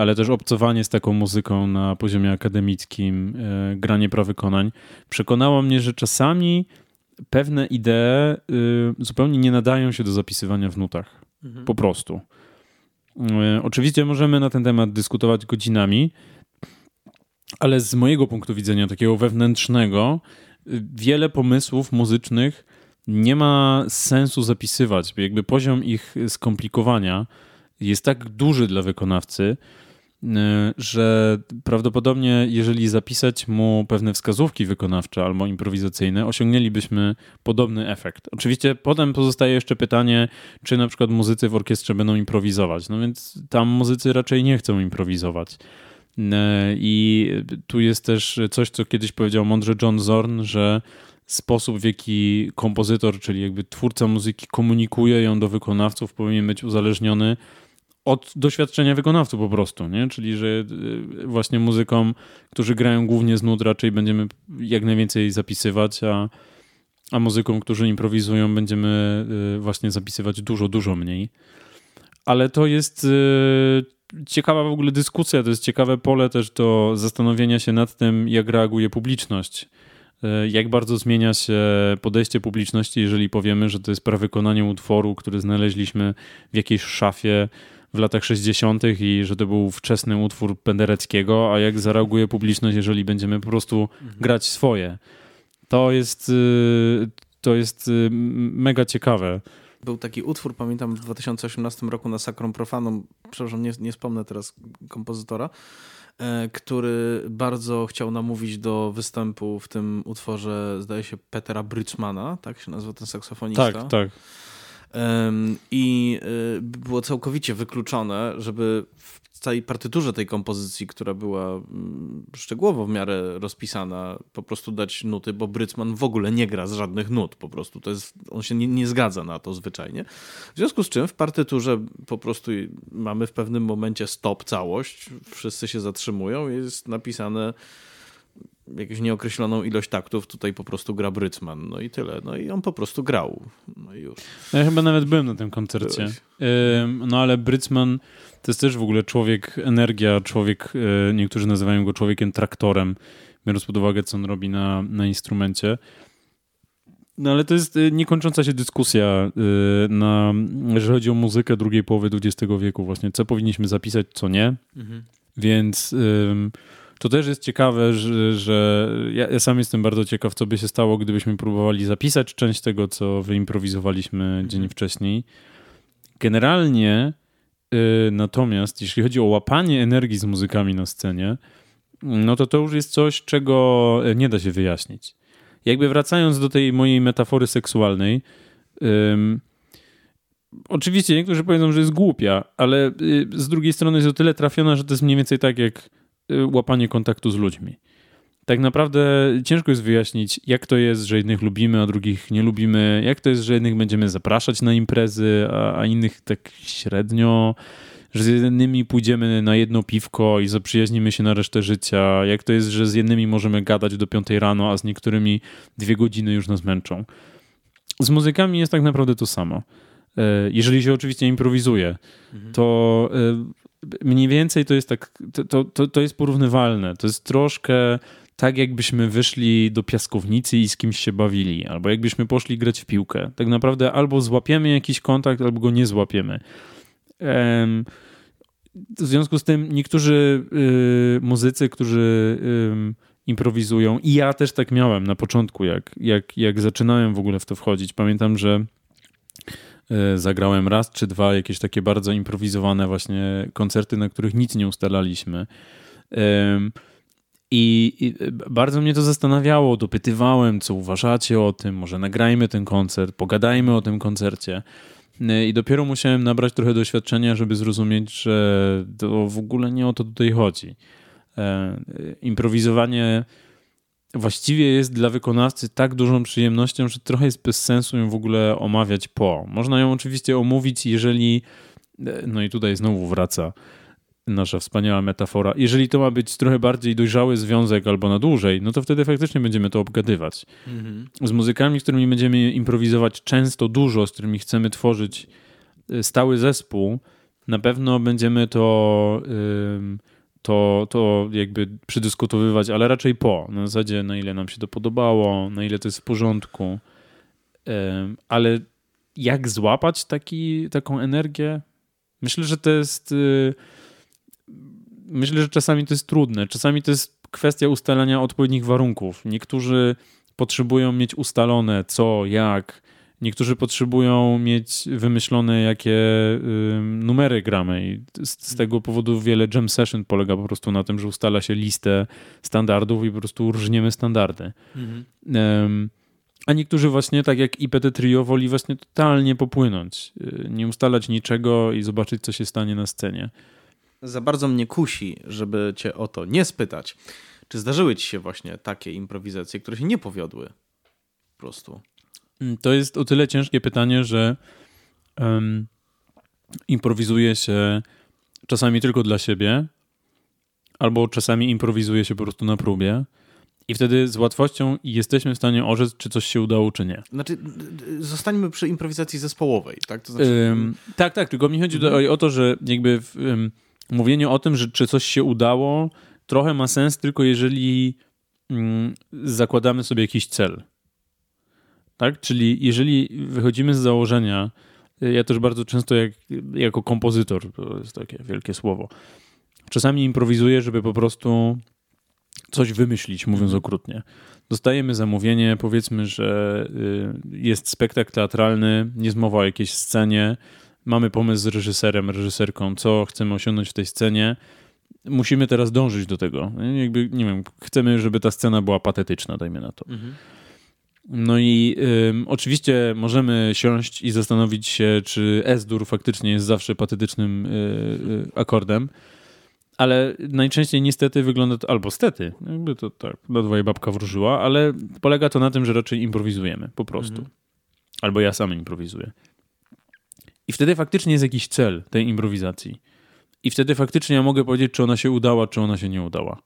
ale też obcowanie z taką muzyką na poziomie akademickim, y, granie prawykonań, przekonało mnie, że czasami pewne idee zupełnie nie nadają się do zapisywania w nutach. Mhm. Po prostu. Oczywiście możemy na ten temat dyskutować godzinami, ale z mojego punktu widzenia, takiego wewnętrznego, wiele pomysłów muzycznych nie ma sensu zapisywać, jakby poziom ich skomplikowania jest tak duży dla wykonawcy, e, że prawdopodobnie jeżeli zapisać mu pewne wskazówki wykonawcze albo improwizacyjne, osiągnęlibyśmy podobny efekt. Oczywiście potem pozostaje jeszcze pytanie, czy na przykład muzycy w orkiestrze będą improwizować. No więc tam muzycy raczej nie chcą improwizować. E, I tu jest też coś, co kiedyś powiedział mądrze John Zorn, że sposób, w jaki kompozytor, czyli jakby twórca muzyki komunikuje ją do wykonawców, powinien być uzależniony od doświadczenia wykonawców po prostu, nie? Czyli, że e, właśnie muzykom, którzy grają głównie z nut, raczej będziemy jak najwięcej zapisywać, a, a muzykom, którzy improwizują, będziemy y, właśnie zapisywać dużo, dużo mniej. Ale to jest y, ciekawa w ogóle dyskusja, to jest ciekawe pole też do zastanowienia się nad tym, jak reaguje publiczność. Y, jak bardzo zmienia się podejście publiczności, jeżeli powiemy, że to jest prawykonanie utworu, który znaleźliśmy w jakiejś szafie w latach 60. i że to był wczesny utwór Pendereckiego, a jak zareaguje publiczność, jeżeli będziemy po prostu mhm. grać swoje. To jest, y, to jest y, mega ciekawe. Był taki utwór, pamiętam, w 2018 roku na Sacrum Profanum, przepraszam, nie, nie wspomnę teraz kompozytora, e, który bardzo chciał namówić do występu w tym utworze, zdaje się, Petera Bridgmana, tak się nazywa ten saksofonista? Tak, tak. I y, było całkowicie wykluczone, żeby w całej partyturze tej kompozycji, która była mm, szczegółowo w miarę rozpisana, po prostu dać nuty, bo Brycman w ogóle nie gra z żadnych nut, po prostu to jest, on się nie, nie zgadza na to zwyczajnie. W związku z czym w partyturze po prostu mamy w pewnym momencie stop całość, wszyscy się zatrzymują jest napisane jakąś nieokreśloną ilość taktów, tutaj po prostu gra Brycman, no i tyle. No i on po prostu grał. No i już. Ja chyba nawet byłem na tym koncercie. No ale Brycman to jest też w ogóle człowiek, energia, człowiek, e, niektórzy nazywają go człowiekiem traktorem, biorąc pod uwagę, co on robi na, na instrumencie. No ale to jest e, niekończąca się dyskusja, e, na, jeżeli chodzi o muzykę drugiej połowy XX wieku właśnie, co powinniśmy zapisać, co nie. Mhm. Więc to też jest ciekawe, że, że ja, ja, sam jestem bardzo ciekaw, co by się stało, gdybyśmy próbowali zapisać część tego, co wyimprowizowaliśmy mhm. dzień wcześniej. Generalnie y, natomiast, jeśli chodzi o łapanie energii z muzykami na scenie, no to to już jest coś, czego nie da się wyjaśnić. Jakby wracając do tej mojej metafory seksualnej, oczywiście niektórzy powiedzą, że jest głupia, ale y, z drugiej strony jest o tyle trafiona, że to jest mniej więcej tak jak łapanie kontaktu z ludźmi. Tak naprawdę ciężko jest wyjaśnić, jak to jest, że jednych lubimy, a drugich nie lubimy, jak to jest, że jednych będziemy zapraszać na imprezy, a, a innych tak średnio, że z jednymi pójdziemy na jedno piwko i zaprzyjaźnimy się na resztę życia, jak to jest, że z jednymi możemy gadać do piątej rano, a z niektórymi dwie godziny już nas męczą. Z muzykami jest tak naprawdę to samo. E, jeżeli się oczywiście improwizuje, mhm. to e, mniej więcej to jest tak, to, to, to jest porównywalne. To jest troszkę tak, jakbyśmy wyszli do piaskownicy i z kimś się bawili, albo jakbyśmy poszli grać w piłkę. Tak naprawdę albo złapiemy jakiś kontakt, albo go nie złapiemy. W związku z tym niektórzy y, muzycy, którzy improwizują, i ja też tak miałem na początku, jak, jak, jak zaczynałem w ogóle w to wchodzić. Pamiętam, że zagrałem raz czy dwa jakieś takie bardzo improwizowane właśnie koncerty, na których nic nie ustalaliśmy. I, I, bardzo mnie to zastanawiało, dopytywałem, co uważacie o tym, może nagrajmy ten koncert, pogadajmy o tym koncercie. E, I dopiero musiałem nabrać trochę doświadczenia, żeby zrozumieć, że to w ogóle nie o to tutaj chodzi. E, improwizowanie właściwie jest dla wykonawcy tak dużą przyjemnością, że trochę jest bez sensu ją w ogóle omawiać po. Można ją oczywiście omówić, jeżeli, no i tutaj znowu wraca nasza wspaniała metafora, jeżeli to ma być trochę bardziej dojrzały związek albo na dłużej, no to wtedy faktycznie będziemy to obgadywać. Mhm. Z muzykami, z którymi będziemy improwizować często dużo, z którymi chcemy tworzyć e, stały zespół, na pewno będziemy to... Yy, to, to jakby przedyskutowywać, ale raczej po. Na zasadzie, na ile nam się to podobało, na ile to jest w porządku. Ale jak złapać taki, taką energię? Myślę, że to jest. Y, myślę, że czasami to jest trudne. Czasami to jest kwestia ustalania odpowiednich warunków. Niektórzy potrzebują mieć ustalone co, jak, Niektórzy potrzebują mieć wymyślone, jakie y, numery gramy, i z, z, tego powodu wiele jam session polega po prostu na tym, że ustala się listę standardów i po prostu różniemy standardy. Mhm. Um, a niektórzy właśnie, tak jak IPT Trio, woli właśnie totalnie popłynąć, y, nie ustalać niczego i zobaczyć, co się stanie na scenie. Za bardzo mnie kusi, żeby cię o to nie spytać. Czy zdarzyły ci się właśnie takie improwizacje, które się nie powiodły? Po prostu. Mm, to jest o tyle ciężkie pytanie, że um, improwizuje się czasami tylko dla siebie, albo czasami improwizuje się po prostu na próbie. I wtedy z łatwością jesteśmy w stanie orzec, czy coś się udało, czy nie. Znaczy, zostańmy przy improwizacji zespołowej, tak? To znaczy... Ym, tak, tak, tylko mi chodzi mhm. o to, że jakby w, ym, mówienie o tym, że czy coś się udało, trochę ma sens tylko jeżeli ym, zakładamy sobie jakiś cel. Tak? Czyli jeżeli wychodzimy z założenia, ja też bardzo często jak, jako kompozytor, to jest takie wielkie słowo, czasami improwizuję, żeby po prostu coś wymyślić, mówiąc mhm. okrutnie. Dostajemy zamówienie, powiedzmy, że y, jest spektakl teatralny, jest mowa o jakiejś scenie, mamy pomysł z reżyserem, reżyserką, co chcemy osiągnąć w tej scenie. Musimy teraz dążyć do tego. Jakby, nie wiem, chcemy, żeby ta scena była patetyczna, dajmy na to. Mhm. No i y, oczywiście możemy siąść i zastanowić się, czy S-dur faktycznie jest zawsze patetycznym y, y, akordem, ale najczęściej niestety wygląda to, albo stety, jakby to tak, na dwoje babka wróżyła, ale polega to na tym, że raczej improwizujemy, po prostu. Mhm. Albo ja sam improwizuję. I wtedy faktycznie jest jakiś cel tej improwizacji. I wtedy faktycznie ja mogę powiedzieć, czy ona się udała, czy ona się nie udała.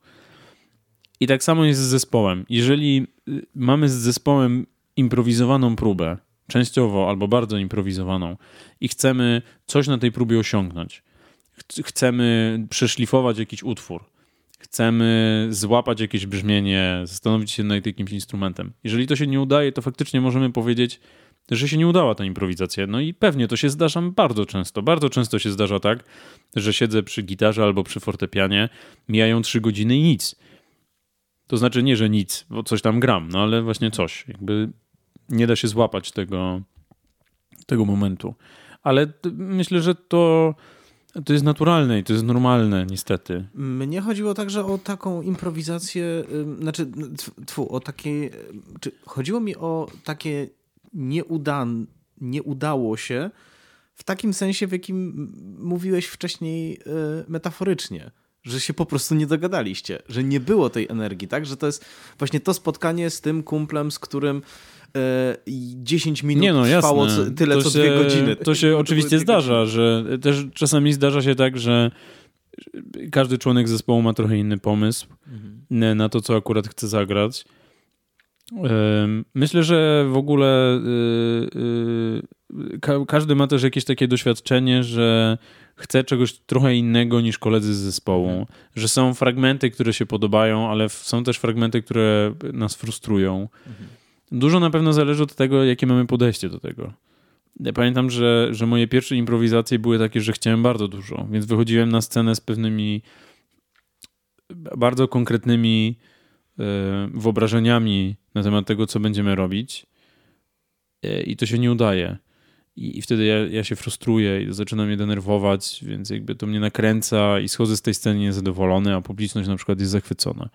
I tak samo jest z zespołem. Jeżeli y, mamy z zespołem improwizowaną próbę, częściowo albo bardzo improwizowaną, i chcemy coś na tej próbie osiągnąć, chcemy przeszlifować jakiś utwór, chcemy złapać jakieś brzmienie, zastanowić się nad jakimś instrumentem. Jeżeli to się nie udaje, to faktycznie możemy powiedzieć, że się nie udała ta improwizacja. No i pewnie to się zdarza bardzo często. Bardzo często się zdarza tak, że siedzę przy gitarze albo przy fortepianie, mijają trzy godziny i nic. To znaczy nie, że nic, bo coś tam gram, no ale właśnie coś. Jakby nie da się złapać tego, tego momentu. Ale myślę, że to to jest naturalne i to jest normalne, niestety. Mnie chodziło także o taką improwizację, znaczy, tfu, o takie, czy chodziło mi o takie nieudan, nie udało się w takim sensie, w jakim mówiłeś wcześniej y, metaforycznie że się po prostu nie dogadaliście, że nie było tej energii, tak? Że to jest właśnie to spotkanie z tym kumplem, z którym 10 e, minut nie no, trwało jasne. tyle to co się, dwie godziny. To się oczywiście zdarza, że też czasami zdarza się tak, że każdy członek zespołu ma trochę inny pomysł mhm. na to, co akurat chce zagrać. Myślę, że w ogóle y, y, każdy ma też jakieś takie doświadczenie, że chce czegoś trochę innego niż koledzy z zespołu, mhm. że są fragmenty, które się podobają, ale są też fragmenty, które nas frustrują. Mhm. Dużo na pewno zależy od tego, jakie mamy podejście do tego. Ja pamiętam, że, że moje pierwsze improwizacje były takie, że chciałem bardzo dużo, więc wychodziłem na scenę z pewnymi bardzo konkretnymi e, wyobrażeniami na temat tego, co będziemy robić e, i to się nie udaje. I, i wtedy ja, ja, się frustruję i zaczyna mnie denerwować, więc jakby to mnie nakręca i schodzę z tej sceny niezadowolony, a publiczność na przykład jest zachwycona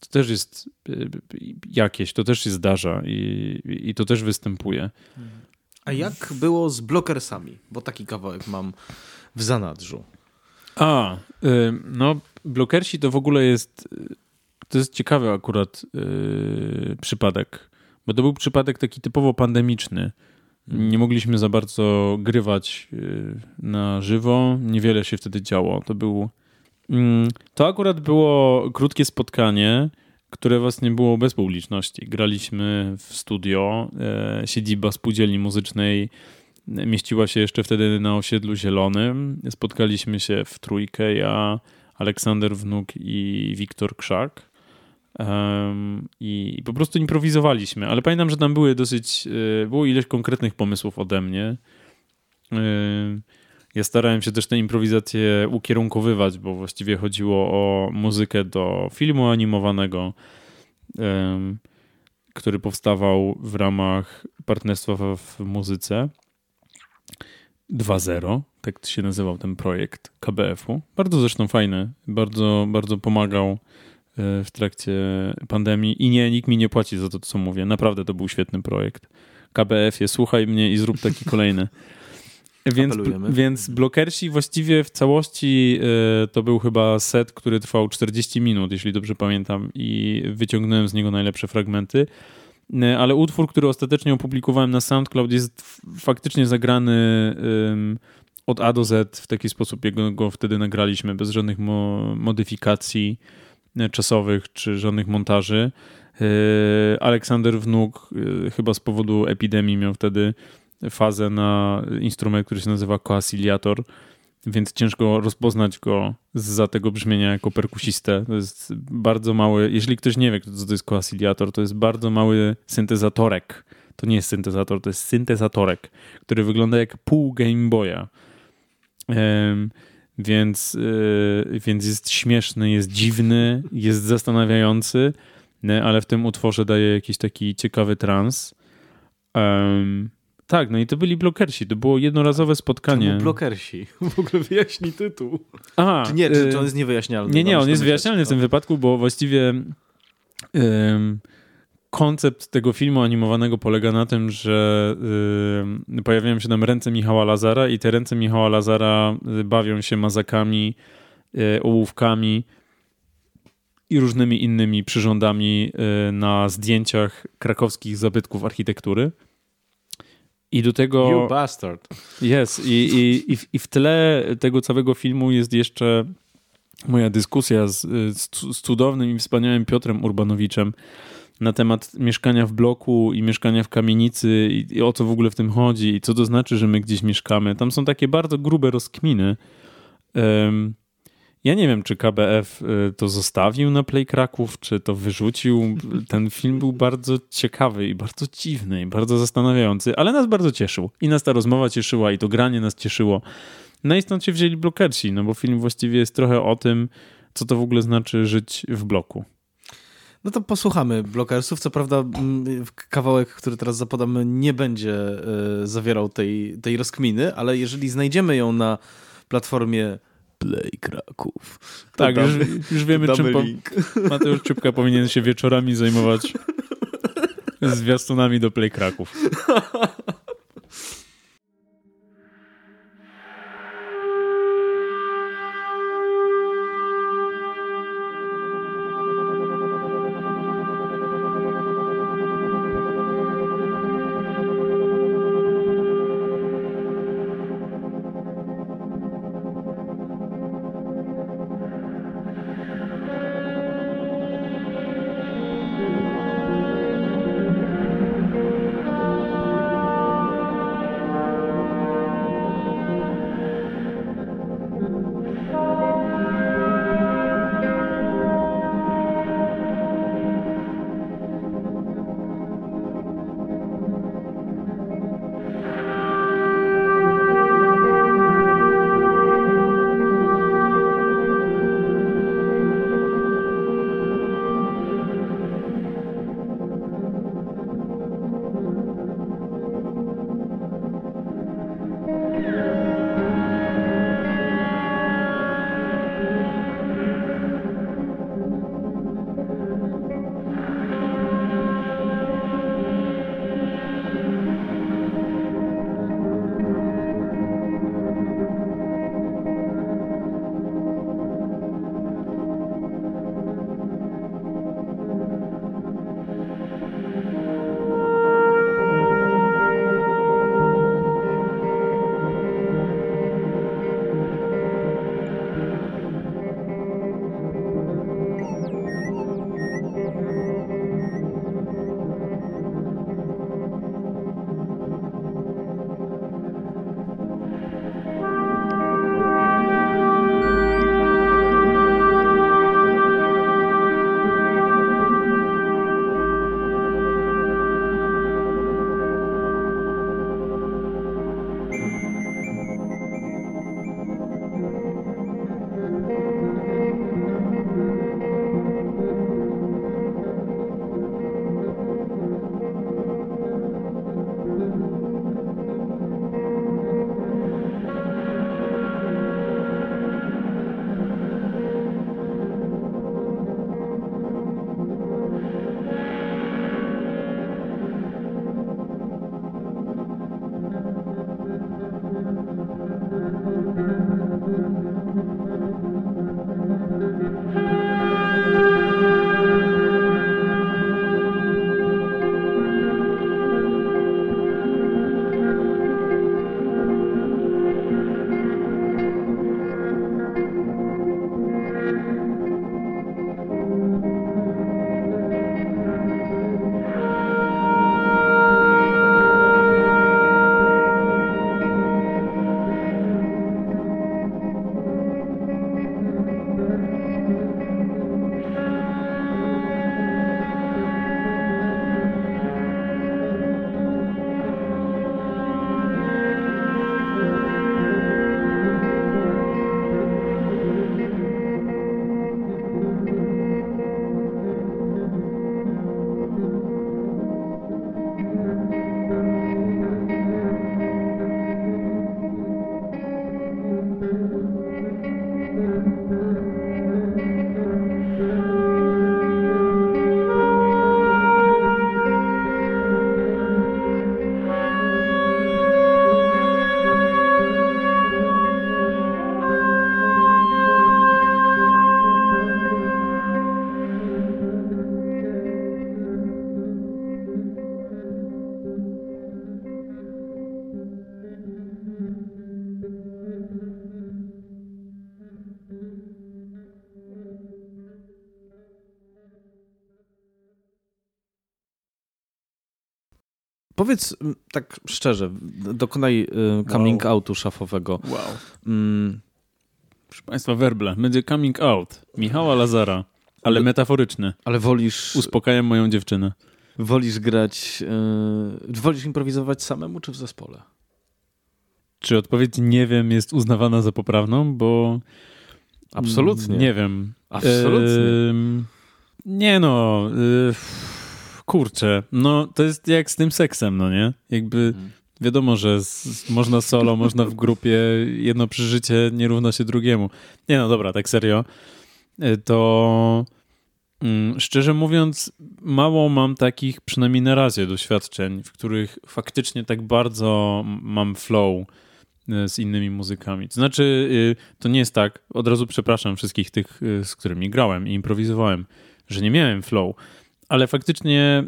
to też jest y, y, jakieś, to też się zdarza i, i to też występuje. A jak było z blokersami? Bo taki kawałek mam w zanadrzu. A, y, no blokersi to w ogóle jest, to jest ciekawy akurat przypadek, bo to był przypadek taki typowo pandemiczny. Nie mogliśmy za bardzo grywać na żywo, niewiele się wtedy działo. To był Mm, to akurat było krótkie spotkanie, które właśnie było bez publiczności. Graliśmy w studio, e, siedziba spółdzielni muzycznej mieściła się jeszcze wtedy na osiedlu zielonym. Spotkaliśmy się w trójkę, ja, Aleksander Wnuk i Wiktor Krzak. Um, i, po prostu improwizowaliśmy, ale pamiętam, że tam były dosyć, e, było ileś konkretnych pomysłów ode mnie. Ja starałem się też tę improwizację ukierunkowywać, bo właściwie chodziło o muzykę do filmu animowanego, który powstawał w ramach partnerstwa w muzyce 2.0, tak się nazywał ten projekt KBF-u. Bardzo zresztą fajny, bardzo, bardzo pomagał e, w trakcie pandemii i nie, nikt mi nie płaci za to, co mówię. Naprawdę to był świetny projekt. KBF-ie, słuchaj mnie i zrób taki kolejny. Więc, więc blokersi właściwie w całości y, to był chyba set, który trwał 40 minut, jeśli dobrze pamiętam, i wyciągnąłem z niego najlepsze fragmenty. Y, ale utwór, który ostatecznie opublikowałem na SoundCloud, jest faktycznie zagrany y, od A do Z w taki sposób, jak go wtedy nagraliśmy, bez żadnych mo modyfikacji. Czasowych czy żadnych montaży. Aleksander Wnuk chyba z powodu epidemii miał wtedy fazę na instrument, który się nazywa koasyliator, więc ciężko rozpoznać go za tego brzmienia jako perkusistę. To jest bardzo mały, jeżeli ktoś nie wie, co to jest koasyliator, to jest bardzo mały syntezatorek. To nie jest syntezator, to jest syntezatorek, który wygląda jak pół Game Boya. Um, więc, yy, więc jest śmieszny, jest dziwny, jest zastanawiający, nie? ale w tym utworze daje jakiś taki ciekawy trans. Um, tak, no i to byli blokersi. To było jednorazowe spotkanie. Czemu blokersi? W ogóle wyjaśni tytuł. Aha, czy nie, czy, czy on jest niewyjaśnialny? Nie, nie, on jest wyjaśnialny w tym wypadku, bo właściwie koncept tego filmu animowanego polega na tym, że pojawiają się tam ręce Michała Lazara i te ręce Michała Lazara y, bawią się mazakami, y, ołówkami i różnymi innymi przyrządami y, na zdjęciach krakowskich zabytków architektury. I do tego. You bastard. Jest. I, i, i, w, I w tle tego całego filmu jest jeszcze moja dyskusja z, z, z cudownym i wspaniałym Piotrem Urbanowiczem na temat mieszkania w bloku i mieszkania w kamienicy i, i o co w ogóle w tym chodzi i co to znaczy, że my gdzieś mieszkamy. Tam są takie bardzo grube rozkminy. Um, ja nie wiem, czy KBF y, to zostawił na Play Kraków, czy to wyrzucił. Ten film był bardzo ciekawy i bardzo dziwny i bardzo zastanawiający, ale nas bardzo cieszył. I nas ta rozmowa cieszyła, i to granie nas cieszyło. No i stąd się wzięli blokersi, no bo film właściwie jest trochę o tym, co to w ogóle znaczy żyć w bloku. No to posłuchamy blokersów. Co prawda mm, kawałek, który teraz zapodamy, nie będzie y, zawierał tej, tej rozkminy, ale jeżeli znajdziemy ją na platformie Play Kraków. Tak, już, już, wiemy, czym po... Mateusz Czubka powinien się wieczorami zajmować zwiastunami do Play Kraków. powiedz tak szczerze, dokonaj y, coming wow. outu szafowego. Wow. Mm. Proszę Państwa, werble. Będzie coming out Michała Lazara, ale metaforyczny. Ale wolisz... Uspokajam moją dziewczynę. Wolisz grać... Yy, wolisz improwizować samemu, czy w zespole? Czy odpowiedź nie wiem jest uznawana za poprawną, bo... Absolutnie. Nie wiem. Absolutnie. Yy, nie no... Yy, kurczę, no to jest jak z tym seksem, no nie? Jakby mhm. wiadomo, że z, można solo, można w grupie, jedno przeżycie nie równa się drugiemu. Nie no, dobra, tak serio, y, to mm, szczerze mówiąc, mało mam takich, przynajmniej na razie, doświadczeń, w których faktycznie tak bardzo mam flow y, z innymi muzykami. To znaczy, y, to nie jest tak, od razu przepraszam wszystkich tych, z którymi grałem i improwizowałem, że nie miałem flow ale faktycznie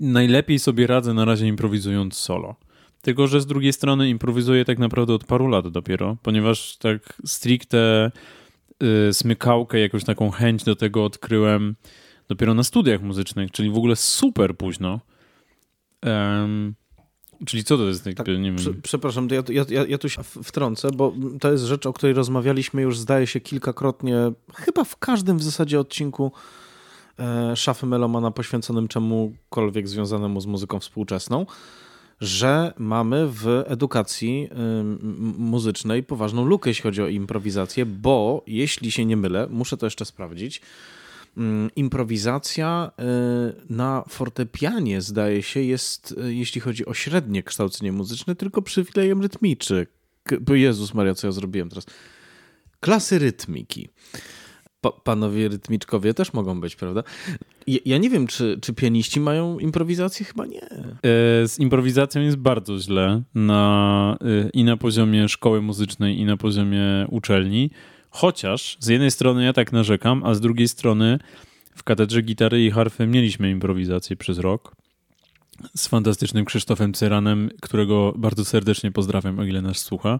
najlepiej sobie radzę na razie improwizując solo. Tylko, że z drugiej strony improwizuję tak naprawdę od paru lat dopiero, ponieważ tak stricte y, smykałkę, jakąś taką chęć do tego odkryłem dopiero na studiach muzycznych, czyli w ogóle super późno. Um, czyli co to jest? Tak, nie prze, przepraszam, ja, ja, ja tu się wtrącę, bo to jest rzecz, o której rozmawialiśmy już zdaje się kilkakrotnie, chyba w każdym w zasadzie odcinku szafy Melomana poświęconym czemukolwiek związanemu z muzyką współczesną, że mamy w edukacji muzycznej poważną lukę, jeśli chodzi o improwizację, bo jeśli się nie mylę, muszę to jeszcze sprawdzić, improwizacja e, na fortepianie, zdaje się, jest, e, jeśli chodzi o średnie kształcenie muzyczne, tylko przywilejem rytmiczy. Jezus Maria, co ja zrobiłem teraz? Klasy rytmiki pa panowie rytmiczkowie też mogą być, prawda? Ja, ja, nie wiem, czy, czy pianiści mają improwizację? Chyba nie. E, z improwizacją jest bardzo źle na, e, i na poziomie szkoły muzycznej, i na poziomie uczelni. Chociaż z jednej strony ja tak narzekam, a z drugiej strony w katedrze gitary i harfy mieliśmy improwizację przez rok z fantastycznym Krzysztofem Cyranem, którego bardzo serdecznie pozdrawiam, o ile nas słucha.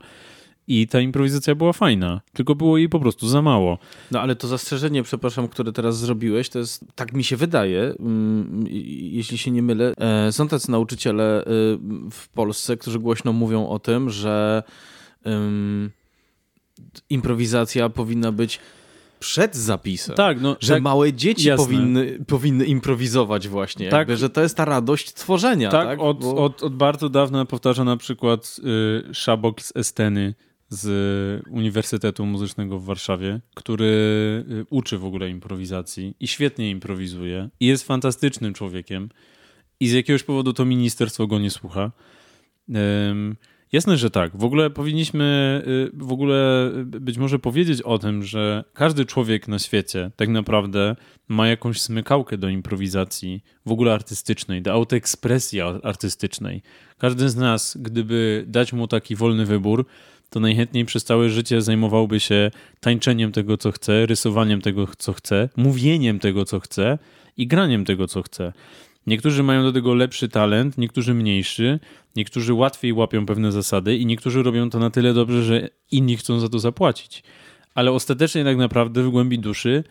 I ta improwizacja była fajna, tylko było jej po prostu za mało. No ale to zastrzeżenie, przepraszam, które teraz zrobiłeś, to jest, tak mi się wydaje, mm, jeśli się nie mylę, e, są tacy nauczyciele y, w Polsce, którzy głośno mówią o tym, że improwizacja powinna być przed zapisem. Tak, no, że tak, małe dzieci powinny, powinny improwizować właśnie. Tak, jakby, że to jest ta radość tworzenia. Tak, tak? Od, Bo... od, od bardzo dawna powtarza na przykład y, Szabok z Esteny z Uniwersytetu Muzycznego w Warszawie, który y, uczy w ogóle improwizacji i świetnie improwizuje i jest fantastycznym człowiekiem i z jakiegoś powodu to ministerstwo go nie słucha. Jasne, że tak. W ogóle powinniśmy y, w ogóle być może powiedzieć o tym, że każdy człowiek na świecie tak naprawdę ma jakąś smykałkę do improwizacji, w ogóle artystycznej, do autoekspresji artystycznej. Każdy z nas, gdyby dać mu taki wolny wybór, to najchętniej przez całe życie zajmowałby się tańczeniem tego, co chce, rysowaniem tego, co chce, mówieniem tego, co chce i graniem tego, co chce. Niektórzy mają do tego lepszy talent, niektórzy mniejszy, niektórzy łatwiej łapią pewne zasady i niektórzy robią to na tyle dobrze, że inni chcą za to zapłacić. Ale ostatecznie tak naprawdę w głębi duszy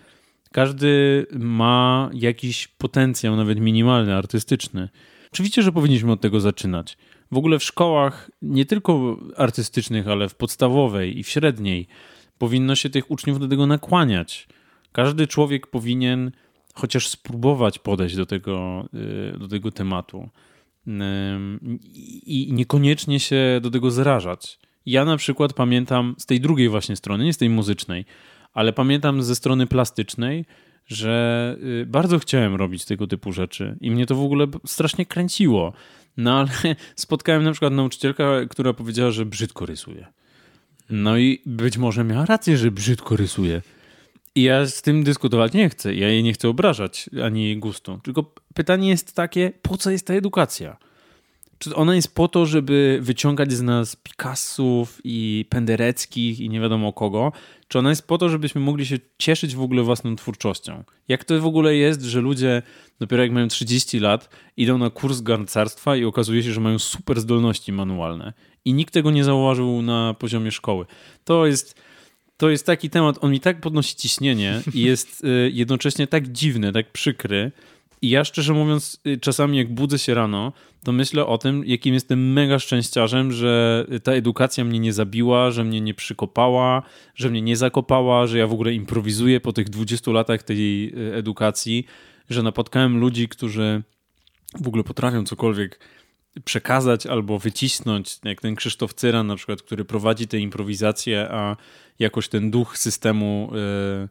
każdy ma jakiś potencjał, nawet minimalny, artystyczny. Oczywiście, że powinniśmy od tego zaczynać w ogóle w szkołach, nie tylko artystycznych, ale w podstawowej i w średniej, powinno się tych uczniów do tego nakłaniać. Każdy człowiek powinien chociaż spróbować podejść do tego, y, do tego tematu i niekoniecznie się do tego zrażać. Ja na przykład pamiętam z tej drugiej właśnie strony, nie z tej muzycznej, ale pamiętam ze strony plastycznej, że y, bardzo chciałem robić tego typu rzeczy i mnie to w ogóle strasznie kręciło. No ale spotkałem na przykład nauczycielkę, która powiedziała, że brzydko rysuje. No i być może miała rację, że brzydko rysuje. I ja z tym dyskutować nie chcę. Ja jej nie chcę obrażać ani jej gustu. Tylko pytanie jest takie, po co jest ta edukacja? Czy ona jest po to, żeby wyciągać z nas Picassów i Pendereckich i nie wiadomo kogo? Czy ona jest po to, żebyśmy mogli się cieszyć w ogóle własną twórczością? Jak to w ogóle jest, że ludzie dopiero jak mają 30 lat idą na kurs garncarstwa i okazuje się, że mają super zdolności manualne i nikt tego nie zauważył na poziomie szkoły? To jest to jest taki temat, on mi tak podnosi ciśnienie i jest y, jednocześnie tak dziwny, tak przykry, I ja szczerze mówiąc, y, czasami jak budzę się rano, to myślę o tym, jakim jestem mega szczęściarzem, że ta edukacja mnie nie zabiła, że mnie nie przykopała, że mnie nie zakopała, że ja w ogóle improwizuję po tych 20 latach tej y, edukacji, że napotkałem ludzi, którzy w ogóle potrafią cokolwiek przekazać albo wycisnąć, jak ten Krzysztof Cyran na przykład, który prowadzi te improwizacje, a jakoś ten duch systemu y,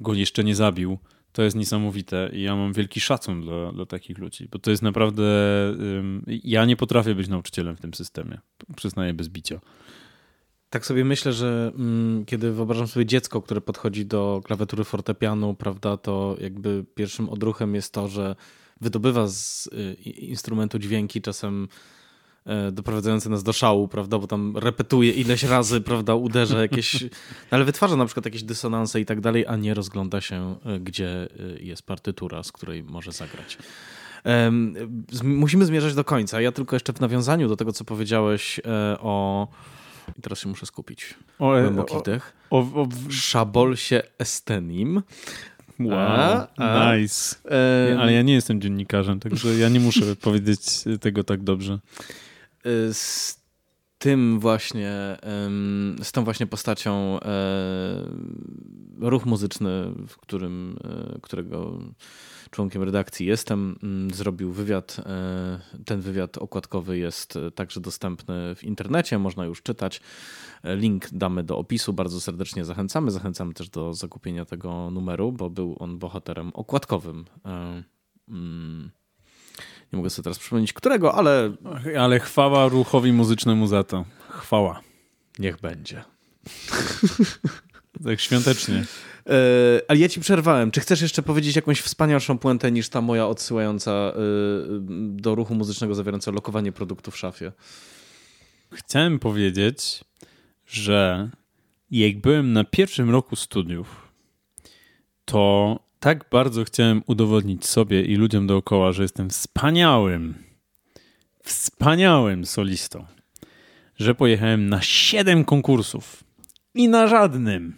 go jeszcze nie zabił. To jest niesamowite i ja mam wielki szacun dla, dla takich ludzi, bo to jest naprawdę. Ja nie potrafię być nauczycielem w tym systemie. Przyznaję bez bicia. Tak sobie myślę, że mm, kiedy wyobrażam sobie dziecko, które podchodzi do klawiatury fortepianu, prawda, to jakby pierwszym odruchem jest to, że wydobywa z y, instrumentu dźwięki, czasem doprowadzające nas do szału, prawda, bo tam repetuje ileś razy, prawda, uderza jakieś, ale wytwarza na przykład jakieś dysonanse i tak dalej, a nie rozgląda się, e, gdzie e, jest partytura, z której może zagrać. Musimy zmierzać do końca. Ja tylko jeszcze w nawiązaniu do tego, co powiedziałeś o. I teraz się muszę skupić. O, Głęboki o, O, o, Szabolsie estenim. Wow, a, a, nice. Um, Ale ja nie jestem dziennikarzem, także ja nie muszę powiedzieć tego tak dobrze. Y, z tym właśnie, z tą właśnie postacią e, ruch muzyczny, w którym, e, którego członkiem redakcji jestem, mm, zrobił wywiad. E, ten wywiad okładkowy jest także dostępny w internecie, można już czytać. Link damy do opisu, bardzo serdecznie zachęcamy. Zachęcamy też do zakupienia tego numeru, bo był on bohaterem okładkowym. Nie mogę sobie teraz przypomnieć którego, ale... Ale chwała ruchowi muzycznemu za to. Chwała. Niech będzie. tak świątecznie. E, ale ja ci przerwałem. Czy chcesz jeszcze powiedzieć jakąś wspanialszą puentę niż ta moja odsyłająca e, do ruchu muzycznego zawierająca lokowanie produktu w szafie? Chciałem powiedzieć, że jak byłem na pierwszym roku studiów, to tak bardzo chciałem udowodnić sobie i ludziom dookoła, że jestem wspaniałym, wspaniałym solistą, że pojechałem na siedem konkursów i na żadnym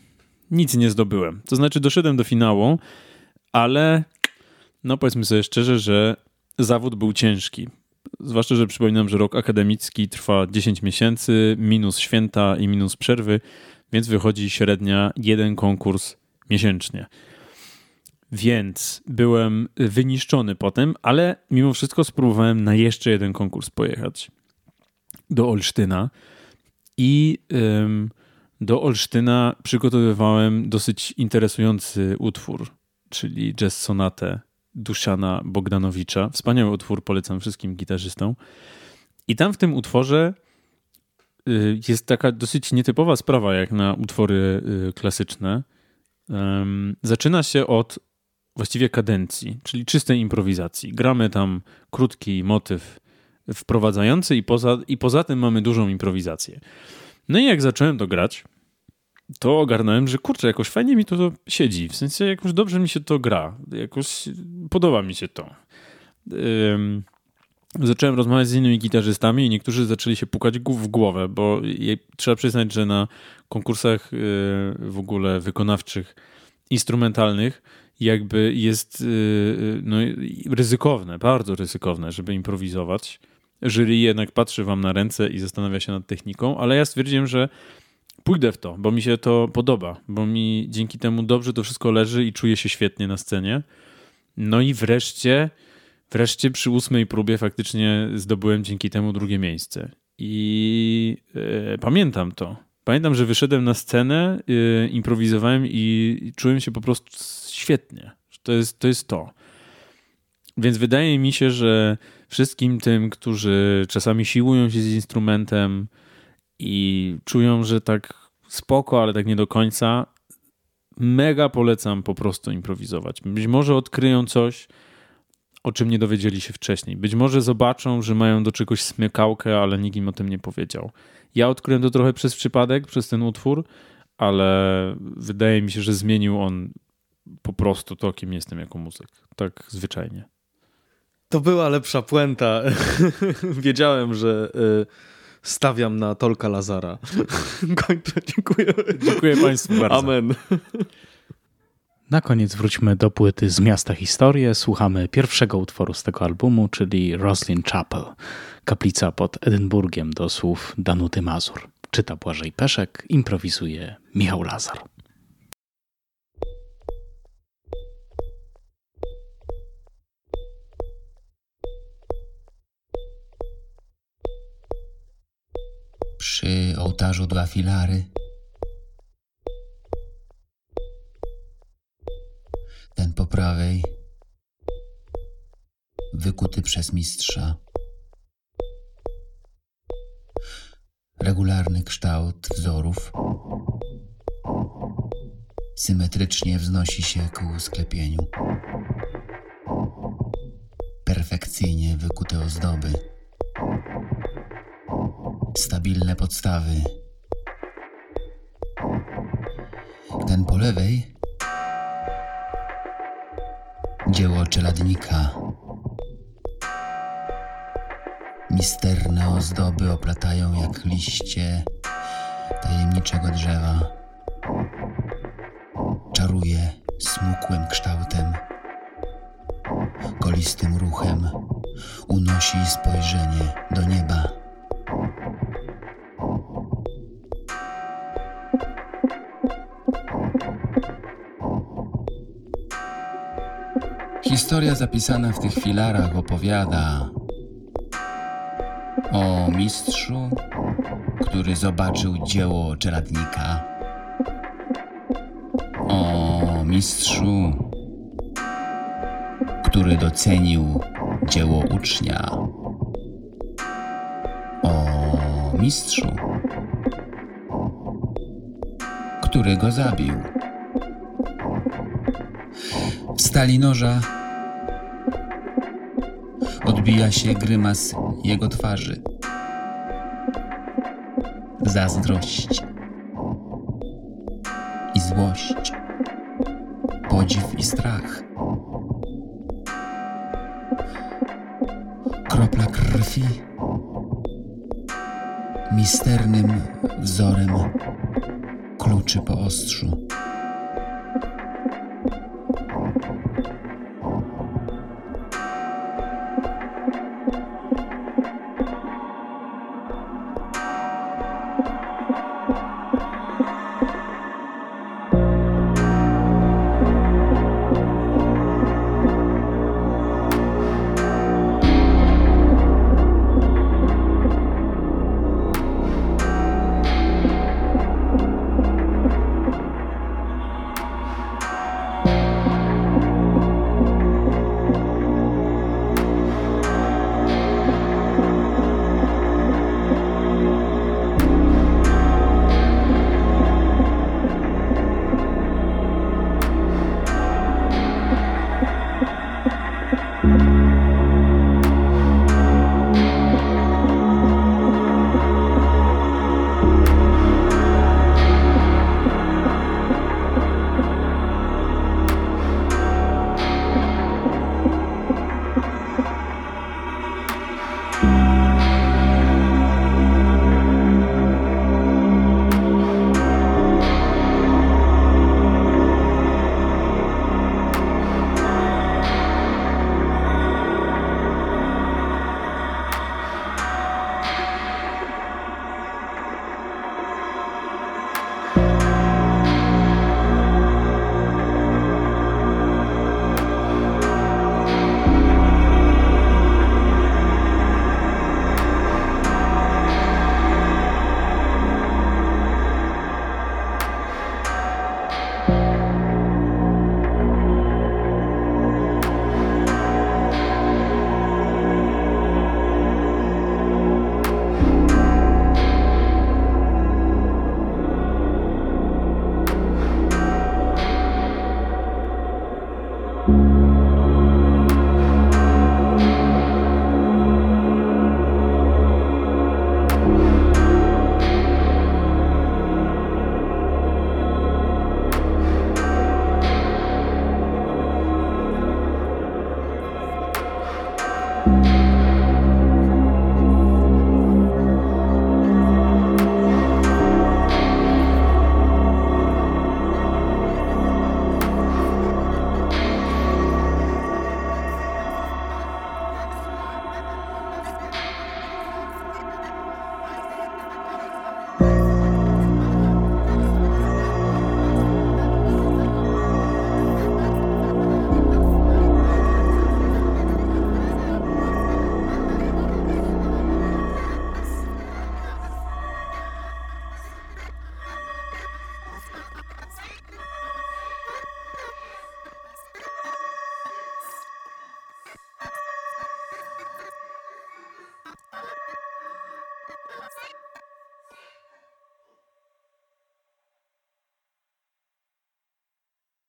nic nie zdobyłem. To znaczy, doszedłem do finału, ale no powiedzmy sobie szczerze, że zawód był ciężki. Zwłaszcza, że przypominam, że rok akademicki trwa 10 miesięcy, minus święta i minus przerwy, więc wychodzi średnia jeden konkurs miesięcznie. Więc byłem wyniszczony potem, ale mimo wszystko spróbowałem na jeszcze jeden konkurs pojechać do Olsztyna i ym, do Olsztyna przygotowywałem dosyć interesujący utwór, czyli jazz sonatę Duszana Bogdanowicza. Wspaniały utwór, polecam wszystkim gitarzystom. I tam w tym utworze y, jest taka dosyć nietypowa sprawa, jak na utwory y, klasyczne. Zaczyna się od właściwie kadencji, czyli czystej improwizacji. Gramy tam krótki motyw wprowadzający i poza, i poza tym mamy dużą improwizację. No i jak zacząłem to grać, to ogarnąłem, że kurczę, jakoś fajnie mi to, to siedzi. W sensie jakoś dobrze mi się to gra. Jakoś podoba mi się to. Zacząłem rozmawiać z innymi gitarzystami i niektórzy zaczęli się pukać w głowę, bo trzeba przyznać, że na konkursach y, w ogóle wykonawczych, instrumentalnych jakby jest y, y, no, ryzykowne, bardzo ryzykowne, żeby improwizować. Jury jednak patrzy wam na ręce i zastanawia się nad techniką, ale ja stwierdziłem, że pójdę w to, bo mi się to podoba, bo mi dzięki temu dobrze to wszystko leży i czuję się świetnie na scenie. No i wreszcie, wreszcie przy ósmej próbie faktycznie zdobyłem dzięki temu drugie miejsce. I e, pamiętam to. Pamiętam, że wyszedłem na scenę, e, improwizowałem i czułem się po prostu świetnie. To jest to. Jest to. Więc wydaje mi się, że wszystkim tym, którzy czasami siłują się z instrumentem i czują, że tak spoko, ale tak nie do końca, mega polecam po prostu improwizować. Być może odkryją coś, o czym nie dowiedzieli się wcześniej. Być może zobaczą, że mają do czegoś smykałkę, ale nikt im o tym nie powiedział. Ja odkryłem to trochę przez przypadek, przez ten utwór, ale wydaje mi się, że zmienił on po prostu to, kim jestem jako muzyk. Tak zwyczajnie. To była lepsza puenta. Wiedziałem, że y, stawiam na Tolka Lazara. Kończę. Dziękuję. Dziękuję Państwu bardzo. Amen. Na koniec wróćmy do płyty z miasta Historię. Słuchamy pierwszego utworu z tego albumu, czyli Roslin Chapel, kaplica pod Edynburgiem do słów Danuty Mazur. Czyta Błażej Peszek, improwizuje Michał Lazar. Przy ołtarzu dwa filary. Ten po prawej, wykuty przez mistrza. Regularny kształt wzorów symetrycznie wznosi się ku sklepieniu. Perfekcyjnie wykute ozdoby stabilne podstawy. Ten po lewej dzieło czeladnika. Misterne ozdoby oplatają jak liście tajemniczego drzewa. Czaruje smukłym kształtem, kolistym ruchem, unosi spojrzenie do nieba. Historia zapisana w tych filarach opowiada o mistrzu, który zobaczył dzieło czeladnika, o mistrzu, który docenił dzieło ucznia, o mistrzu, który go zabił. W stali noża odbija się grymas jego twarzy. Zazdrość i złość, podziw i strach. Kropla krwi misternym wzorem kluczy po ostrzu.